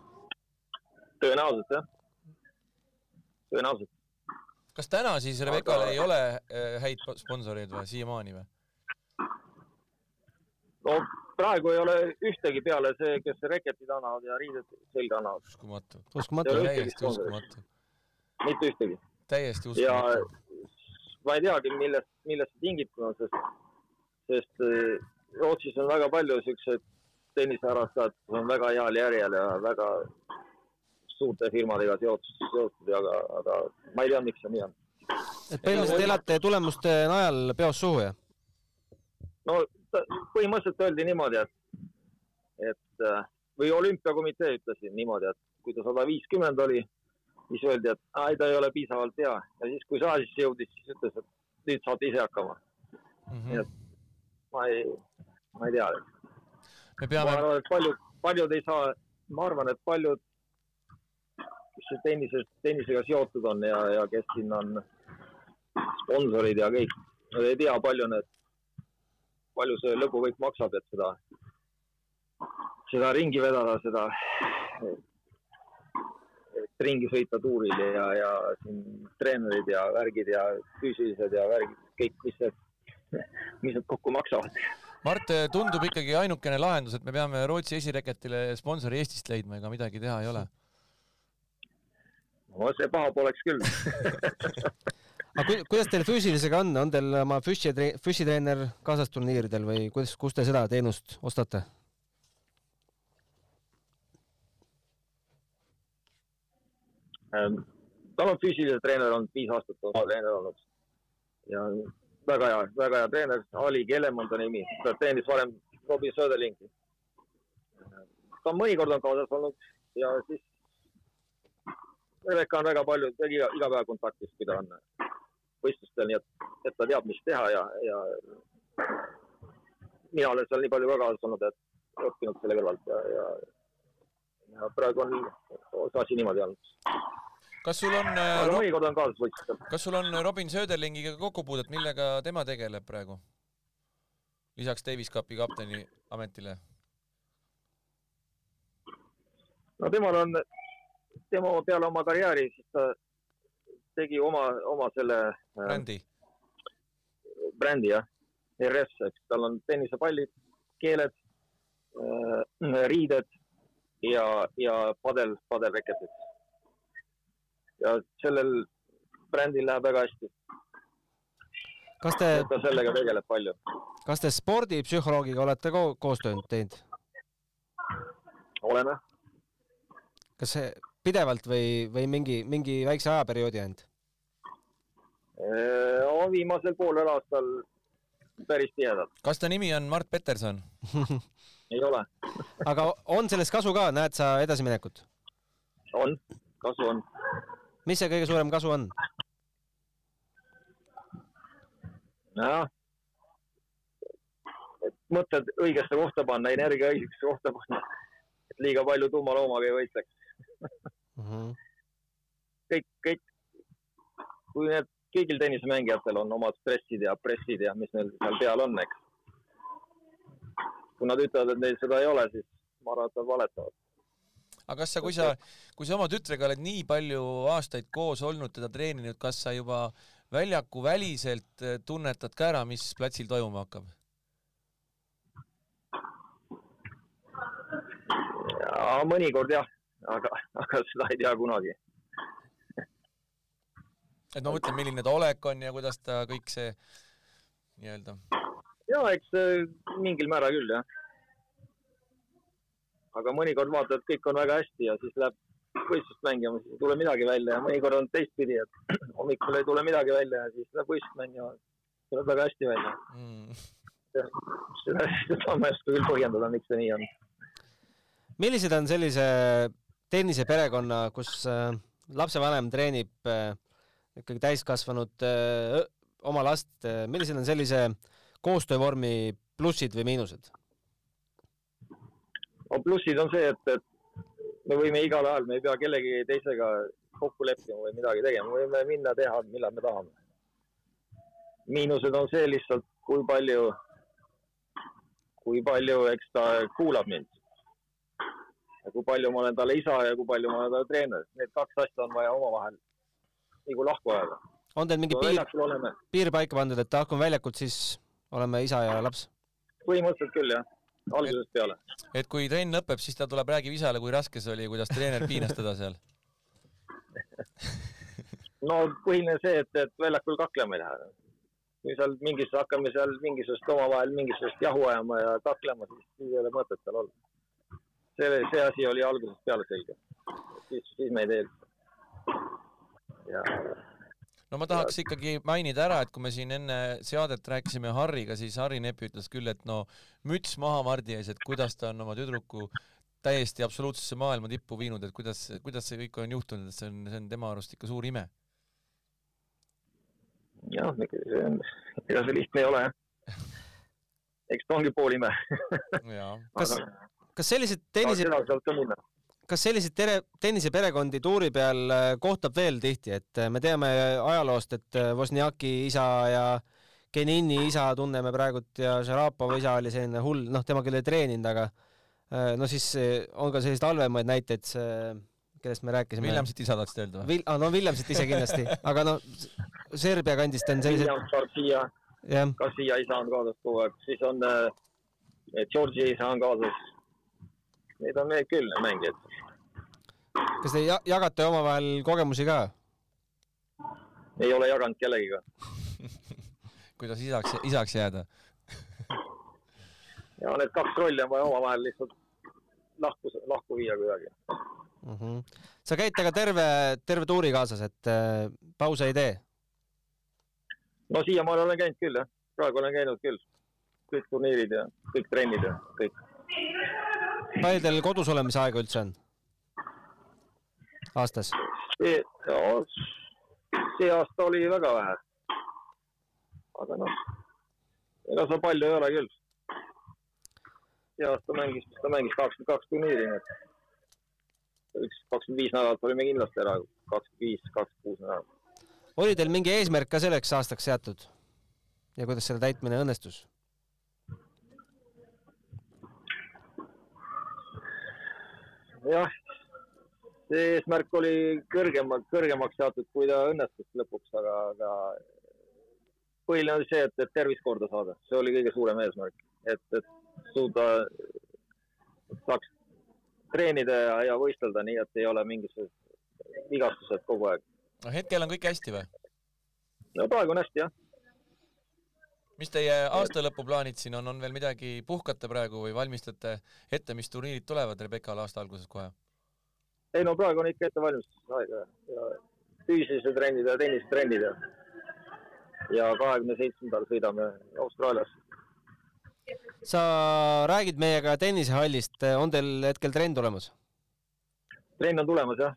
[SPEAKER 3] tõenäoliselt jah, tõenäoliselt.
[SPEAKER 4] kas täna siis Rebekal Aga... ei ole äh, häid sponsoreid või siiamaani või?
[SPEAKER 3] no praegu ei ole ühtegi peale see, kes reketid annavad ja riided selga annavad.
[SPEAKER 4] uskumatu.
[SPEAKER 2] uskumatu.
[SPEAKER 4] täiesti uskumatu.
[SPEAKER 3] mitte ühtegi.
[SPEAKER 4] täiesti uskumatu.
[SPEAKER 3] ja ma ei teagi, millest, millest see tingitud on, sest, sest äh, Rootsis on väga palju siukseid tenniseharrastajad, kes on väga heal järjel ja väga suurte firmadega seotud, seotud, aga, aga ma ei tea, miks see nii on.
[SPEAKER 2] et põhimõtteliselt elate tulemuste najal peost suhu, jah?
[SPEAKER 3] no põhimõtteliselt öeldi niimoodi, et, et äh, või olümpiakomitee ütles niimoodi, et kui ta sada viiskümmend oli, siis öeldi, et ai, ta ei ole piisavalt hea ja siis, kui saasisse jõudis, siis ütles, et nüüd saate ise hakkama mm. -hmm. nii et ma ei, ma ei tea.
[SPEAKER 4] me peame.
[SPEAKER 3] ma arvan, et paljud, paljud ei saa, ma arvan, et paljud, kes tennises, tennisega seotud on ja, ja kes siin on sponsorid ja kõik, nad ei tea, palju need palju see lõbuvõit maksab, et seda, seda ringi vedada, seda, et ringi sõita tuuril ja, ja siin treenerid ja värgid ja füüsilised ja värgid, kõik, mis need, mis need kokku maksavad.
[SPEAKER 4] Mart, tundub ikkagi ainukene lahendus, et me peame Rootsi esireketile sponsori Eestist leidma, ega midagi teha ei ole.
[SPEAKER 3] no see paha poleks küll
[SPEAKER 2] aga ku, kuidas teil füüsilisega on, on teil oma füssi, füssitreener kaasas turniiridel või kuidas, kust te seda teenust ostate?
[SPEAKER 3] Ähm, tal on füüsiline treener olnud viis aastat, on treener olnud ja väga hea, väga hea treener, Ali Kellem on ta nimi, ta treenis varem Robin Söderlingi. ta mõnikord on kaasas olnud ja siis Rebecca on väga palju, iga, iga päev kontaktis, kui ta on võistlustel, nii et, et ta teab, mis teha ja, ja mina olen seal nii palju ka kaasas olnud, et õppinud selle kõrvalt ja, ja, ja praegu on see asi niimoodi olnud.
[SPEAKER 4] Kas sul on
[SPEAKER 3] aga äh, mõnikord on kaasas võistlustel.
[SPEAKER 4] kas sul on Robin Söderlingiga kokkupuudet, millega tema tegeleb praegu? lisaks Davis Cupi kapteni ametile?
[SPEAKER 3] no temal on, tema peale oma karjääri, siis ta tegi oma, oma selle
[SPEAKER 4] äh, brändi,
[SPEAKER 3] brändi jah, RS, eks tal on tennisepallid, keeled, äh, riided ja, ja padel, padelreketid. Ja sellel brändil läheb väga hästi.
[SPEAKER 2] kas te,
[SPEAKER 3] ta sellega tegeleb palju.
[SPEAKER 2] kas te spordipsühholoogiga olete ko koostööd teinud?
[SPEAKER 3] oleme.
[SPEAKER 2] kas see pidevalt või, või mingi, mingi väikse ajaperioodi ainult?
[SPEAKER 3] Äh, viimasel poolel aastal päris tihedalt.
[SPEAKER 4] kas ta nimi on Mart Peterson
[SPEAKER 3] ei ole
[SPEAKER 2] aga on sellest kasu ka, näed sa edasiminekut?
[SPEAKER 3] on, kasu on.
[SPEAKER 2] Mis see kõige suurem kasu on?
[SPEAKER 3] nojah, et mõtted õigesse kohta panna, energia õigesse kohta panna, et liiga palju tuuma loomaga ei võitleks mm. -hmm. kõik, kõik, kui need, kõigil tennisemängijatel on omad stressid ja pressid ja mis neil seal peal on, eks. kui nad ütlevad, et neil seda ei ole, siis ma arvan, et nad valetavad.
[SPEAKER 4] Aga kas sa, kui sa, kui sa oma tütrega oled nii palju aastaid koos olnud, teda treeninud, kas sa juba väljaku väliselt eh, tunnetad ka ära, mis platsil toimuma hakkab?
[SPEAKER 3] ja mõnikord jah, aga, aga seda ei tea kunagi.
[SPEAKER 4] et ma mõtlen, milline ta olek on ja kuidas ta kõik see nii-öelda.
[SPEAKER 3] ja eks mingil määral küll jah. Aga mõnikord vaatad, et kõik on väga hästi ja siis läheb võistlust mängima, siis ei tule midagi välja ja mõnikord on teistpidi, et hommikul ei tule midagi välja ja siis läheb võistlust mängima, tuleb väga hästi välja mm.. seda, seda ma ei oska küll põhjendada, miks see nii on.
[SPEAKER 2] millised on sellise tenniseperekonna, kus äh, lapsevanem treenib äh, ikkagi täiskasvanud äh, oma last, millised on sellise koostöövormi plussid või miinused?
[SPEAKER 3] No plussid on see, et, et me võime igal ajal, me ei pea kellegi teisega kokku leppima või midagi tegema, me võime minna teha, millal me tahame. miinused on see lihtsalt, kui palju, kui palju, eks ta kuulab mind ja kui palju ma olen talle isa ja kui palju ma olen talle treener. Need kaks asja on vaja omavahel nagu lahku ajada.
[SPEAKER 2] on teil mingi
[SPEAKER 3] kui
[SPEAKER 2] piir, piir paika pandud, et lahkume väljakult, siis oleme isa ja laps?
[SPEAKER 3] põhimõtteliselt küll jah, algusest peale.
[SPEAKER 4] et kui trenn lõpeb, siis ta tuleb, räägib isale, kui raske see oli, kuidas treener piinas teda seal.
[SPEAKER 3] no põhiline see, et, et väljakul kaklema ei lähe. kui seal mingis, hakkame seal mingisugust omavahel mingisugust jahu ajama ja kaklema, siis, siis ei ole mõtet seal olla. see, see asi oli algusest peale selge. siis, siis me ei tee. ja
[SPEAKER 4] no ma tahaks ikkagi mainida ära, et kui me siin enne seadet rääkisime Harriga, siis Harri Nepi ütles küll, et no müts maha Mardi ees, et kuidas ta on oma tüdruku täiesti absoluutsesse maailma tippu viinud, et kuidas, kuidas see kõik on juhtunud, et see on, see on tema arust ikka suur ime.
[SPEAKER 3] jah, see on, ega see lihtne ei ole eks ta ongi pool ime.
[SPEAKER 2] kas, kas sellised tennise,
[SPEAKER 3] seda sealt ka minna.
[SPEAKER 2] Kas selliseid tere, tenniseperekondi tuuri peal äh, kohtab veel tihti, et äh, me teame ajaloost, et äh, Wozniaki isa ja Genini isa tunneme praegult ja Šarapova isa oli selline hull, noh, tema küll ei treeninud, aga äh, no siis äh, on ka selliseid halvemaid näiteid, kellest me rääkisime.
[SPEAKER 4] Williamsit isa tahtsid öelda või?
[SPEAKER 2] Vil-, ah, no Williamsit ise kindlasti, aga no Serbia kandist on sellised,
[SPEAKER 3] William Garcia, Garcia isa on kaasas kogu aeg, siis on äh, Georgi isa on kaasas. Neid on veel küll mängijaid.
[SPEAKER 2] kas te ja- jagate omavahel kogemusi ka?
[SPEAKER 3] ei ole jaganud kellegiga.
[SPEAKER 4] kuidas isaks, isaks jääda?
[SPEAKER 3] ja need kaks rolli on vaja omavahel lihtsalt lahku, lahku viia kuidagi.
[SPEAKER 2] mm. -hmm. sa käid temaga terve, terve tuuri kaasas, et äh, pause ei tee?
[SPEAKER 3] no siiamaani olen käinud küll jah, praegu olen käinud küll. kõik turniirid ja kõik trennid ja kõik.
[SPEAKER 2] Palju teil kodus olemise aega üldse on? aastas?
[SPEAKER 3] see, see aasta oli väga vähe. aga noh, ega seal palju ei ole küll. see aasta mängis, ta mängis kakskümmend kaks turniiri, nii et üks kakskümmend viis nädalat olime kindlasti ära, kakskümmend viis, kakskümmend kuus nädalat.
[SPEAKER 2] oli teil mingi eesmärk ka selleks aastaks seatud? ja kuidas selle täitmine õnnestus?
[SPEAKER 3] jah, see eesmärk oli kõrgemalt, kõrgemaks seatud, kui ta õnnestus lõpuks, aga, aga põhiline oli see, et, et tervis korda saada, see oli kõige suurem eesmärk, et, et suuda, saaks treenida ja, ja võistelda nii, et ei ole mingisugused vigastused kogu aeg.
[SPEAKER 4] no hetkel on kõik hästi või?
[SPEAKER 3] no praegu on hästi jah,
[SPEAKER 4] mis teie aastalõpuplaanid siin on, on veel midagi, puhkate praegu või valmistate ette, mis turniirid tulevad Rebekal aasta alguses kohe?
[SPEAKER 3] ei no praegu on ikka ettevalmistusaeg ja, ja füüsilised trennid ja tennisetrennid ja ja kahekümne seitsmendal sõidame Austraaliasse.
[SPEAKER 2] sa räägid meiega tennisehallist, on teil hetkel trenn tulemas?
[SPEAKER 3] trenn on tulemas jah.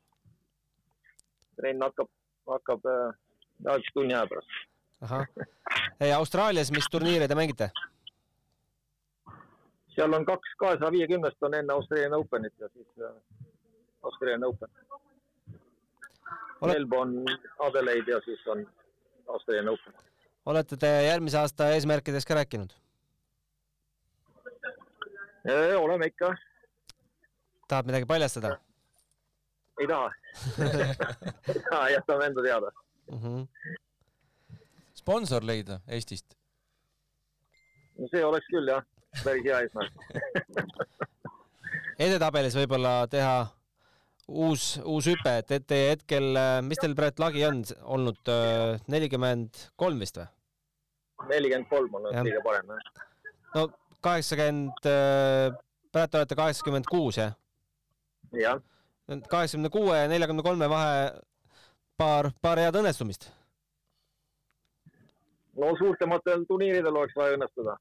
[SPEAKER 3] trenn hakkab, hakkab äh, üks tunni aja pärast.
[SPEAKER 2] ahah. Austraalias, mis turniire te mängite?
[SPEAKER 3] seal on kaks kahesaja viiekümnest on enne Australian Openit ja siis äh, Australian Open
[SPEAKER 2] Oled....
[SPEAKER 3] Melbourne, Adelaide ja siis on Australian Open.
[SPEAKER 2] olete te järgmise aasta eesmärkidest ka rääkinud?
[SPEAKER 3] oleme ikka,
[SPEAKER 2] tahad midagi paljastada
[SPEAKER 3] ei taha ei taha, jätame enda teada.
[SPEAKER 2] mm? -hmm.
[SPEAKER 4] Sponsor leida Eestist?
[SPEAKER 3] no see oleks küll jah, päris hea eesmärk.
[SPEAKER 2] edetabelis võib-olla teha uus, uus hüpe, et, et teie hetkel, mis teil praegu lagi on olnud, nelikümmend kolm vist või?
[SPEAKER 3] nelikümmend kolm on
[SPEAKER 2] Jah.
[SPEAKER 3] kõige parem jah.
[SPEAKER 2] no kaheksakümmend, praegu te olete kaheksakümmend kuus jah?
[SPEAKER 3] jah,
[SPEAKER 2] kaheksakümne kuue ja neljakümne kolme vahe paar, paar head õnnestumist.
[SPEAKER 3] No suurtematel turniiridel oleks vaja õnnestuda.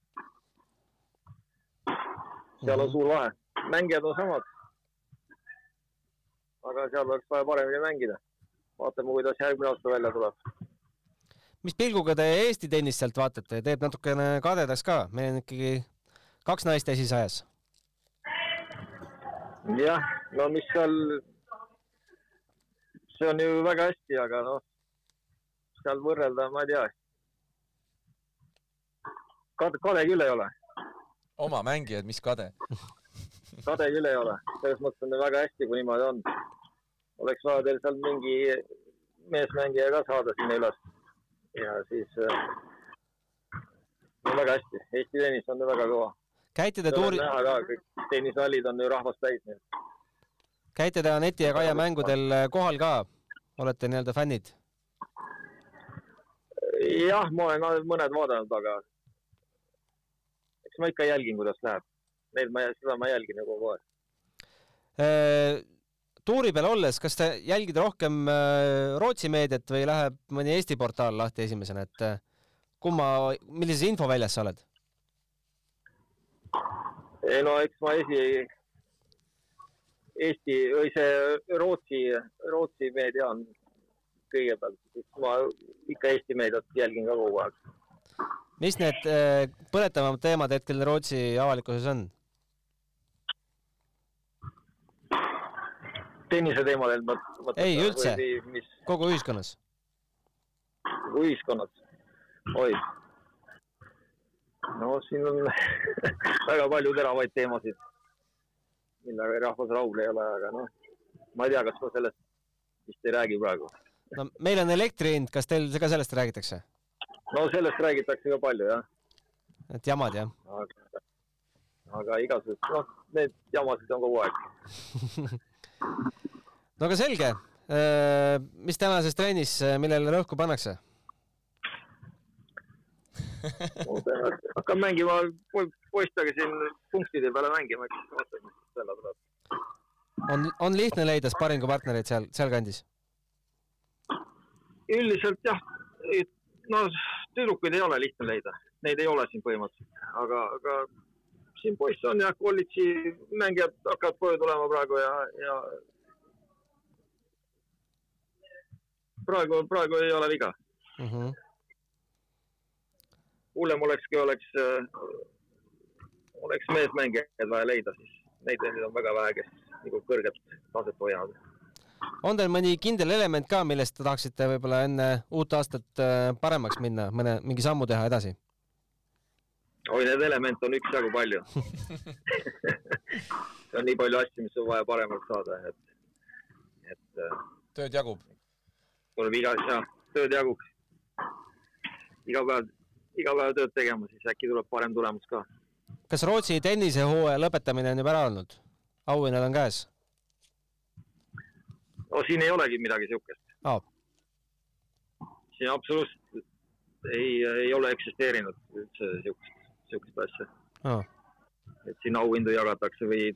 [SPEAKER 3] seal on suur vahe, mängijad on samad. aga seal oleks vaja paremini mängida. vaatame, kuidas järgmine aasta välja tuleb.
[SPEAKER 2] mis pilguga te Eesti tennist sealt vaatate, teeb natukene kadedaks ka, meil on ikkagi kaks naist esisajas.
[SPEAKER 3] jah, no mis seal, see on ju väga hästi, aga noh, seal võrrelda, ma ei tea. kade, kade küll ei ole,
[SPEAKER 4] oma mängijad, mis kade?
[SPEAKER 3] kade küll ei ole, selles mõttes on väga hästi, kui niimoodi on. oleks vaja teil seal mingi meesmängija ka saada sinna üles. ja siis äh, väga hästi, Eesti tennis on väga kõva.
[SPEAKER 2] käite te tuuri,
[SPEAKER 3] näha ka, kõik tennishallid on ju rahvast täis, nii et
[SPEAKER 2] käite te Aneti ja Kaia mängudel äh, kohal ka? olete nii-öelda fännid?
[SPEAKER 3] jah, ma olen mõned vaadanud, aga eks ma ikka jälgin, kuidas läheb. Neid ma, seda ma jälgin ju kogu aeg.
[SPEAKER 2] Äh, tuuri peal olles, kas te jälgite rohkem äh, Rootsi meediat või läheb mõni Eesti portaal lahti esimesena, et äh, kumma, millises infoväljas sa oled?
[SPEAKER 3] ei no eks ma esi, Eesti või see Rootsi, Rootsi meedia on kõigepealt, siis ma ikka Eesti meediat jälgin ka kogu aeg.
[SPEAKER 2] Mis need äh, põletavamad teemad hetkel Rootsi avalikkuses on?
[SPEAKER 3] tennise teemadel mõtled?
[SPEAKER 2] ei, üldse,
[SPEAKER 3] mis...
[SPEAKER 2] kogu ühiskonnas.
[SPEAKER 3] kogu ühiskonnas? oi. no siin on väga palju teravaid teemasid, millega rahvas rahul ei ole, aga noh, ma ei tea, kas ma sellest vist ei räägi praegu
[SPEAKER 2] no meil on elektri hind, kas teil ka sellest räägitakse?
[SPEAKER 3] No sellest räägitakse ka palju, jah.
[SPEAKER 2] et jamad, jah?
[SPEAKER 3] aga, aga igasugused, noh, need jamasid on kogu aeg
[SPEAKER 2] no aga selge. Äh, mis tänases trennis, äh, millele rõhku pannakse?
[SPEAKER 3] hakkan mängima poistega siin punktide peale mängima, eks vaatame, mis selle tuleb.
[SPEAKER 2] on, on lihtne leida sparingupartnereid seal, sealkandis?
[SPEAKER 3] üldiselt jah, no tüdrukuid ei ole lihtne leida, neid ei ole siin põhimõtteliselt, aga, aga siin poiss on ja kolledži mängijad hakkavad koju tulema praegu ja, ja praegu, praegu ei ole viga mm. -hmm. hullem olekski, oleks, oleks meesmängijaid vaja leida, siis neid, neid on väga vähe, kes nagu kõrget taset hoiavad
[SPEAKER 2] on teil mõni kindel element ka, millest te tahaksite võib-olla enne uut aastat äh, paremaks minna, mõne, mingi sammu teha edasi?
[SPEAKER 3] oi, neid elemente on üksjagu palju on nii palju asju, mis on vaja paremaks saada, et, et.
[SPEAKER 4] Äh, tööd jagub.
[SPEAKER 3] tuleb iga, jah, tööd jagub. iga päev, iga päev tööd tegema, siis äkki tuleb parem tulemus ka.
[SPEAKER 2] kas Rootsi tennisehooaja lõpetamine on juba ära olnud? auhinnad on käes
[SPEAKER 3] no siin ei olegi midagi siukest
[SPEAKER 2] oh..
[SPEAKER 3] siin absoluutselt ei, ei ole eksisteerinud üldse siukest, siukest asja oh.. et siin auhindu jagatakse või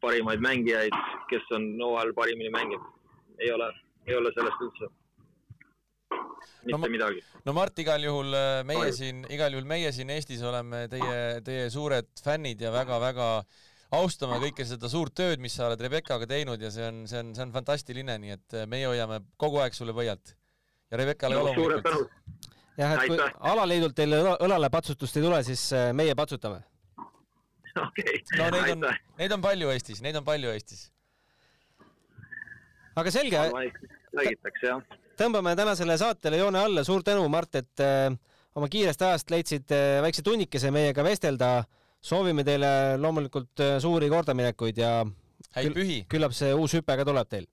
[SPEAKER 3] parimaid mängijaid, kes on hooajal parimini mänginud. ei ole, ei ole sellest üldse mitte no, midagi.
[SPEAKER 4] no Mart, igal juhul äh, meie Palju. siin, igal juhul meie siin Eestis oleme teie, teie suured fännid ja väga-väga austame kõike seda suurt tööd, mis sa oled Rebeccaga teinud ja see on, see on, see on fantastiline, nii et äh, meie hoiame kogu aeg sulle pöialt. ja Rebeccale
[SPEAKER 3] no, loomulikult.
[SPEAKER 2] jah, et kui alaliidult teile õlale patsutust ei tule, siis äh, meie patsutame.
[SPEAKER 3] okei okay.,
[SPEAKER 4] no neid on, neid on palju Eestis, neid on palju Eestis.
[SPEAKER 2] aga selge.
[SPEAKER 3] räägitakse jah.
[SPEAKER 2] tõmbame tänasele saatele joone alla, suur tänu, Mart, et äh, oma kiirest ajast leidsid väikse tunnikese meiega vestelda soovime teile loomulikult äh, suuri kordaminekuid ja
[SPEAKER 4] häid pühi!
[SPEAKER 2] küllap see uus hüpe ka tuleb teil.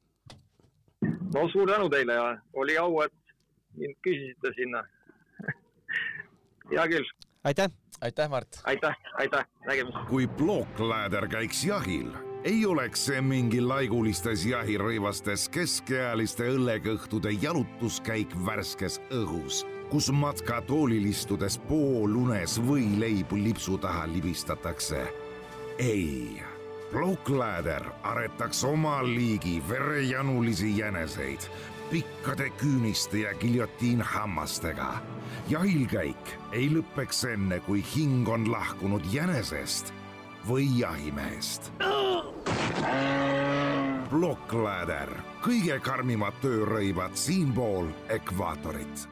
[SPEAKER 3] no suur tänu teile ja oli au, et mind küsisite sinna hea küll.
[SPEAKER 2] aitäh!
[SPEAKER 4] aitäh, Mart!
[SPEAKER 3] aitäh, aitäh, nägemist!
[SPEAKER 1] kui plokkläder käiks jahil, ei oleks see mingi laigulistes jahirõivastes keskealiste õllekõhtude jalutuskäik värskes õhus kus matkatoolil istudes poolunes võileibu lipsu taha libistatakse. ei, Blokläder aretaks oma liigi verejanulisi jäneseid pikkade küüniste ja giljotiinhammastega. jahilkäik ei lõpeks enne, kui hing on lahkunud jänesest või jahimehest. Blokläder, kõige karmimad töörõivad siinpool ekvaatorit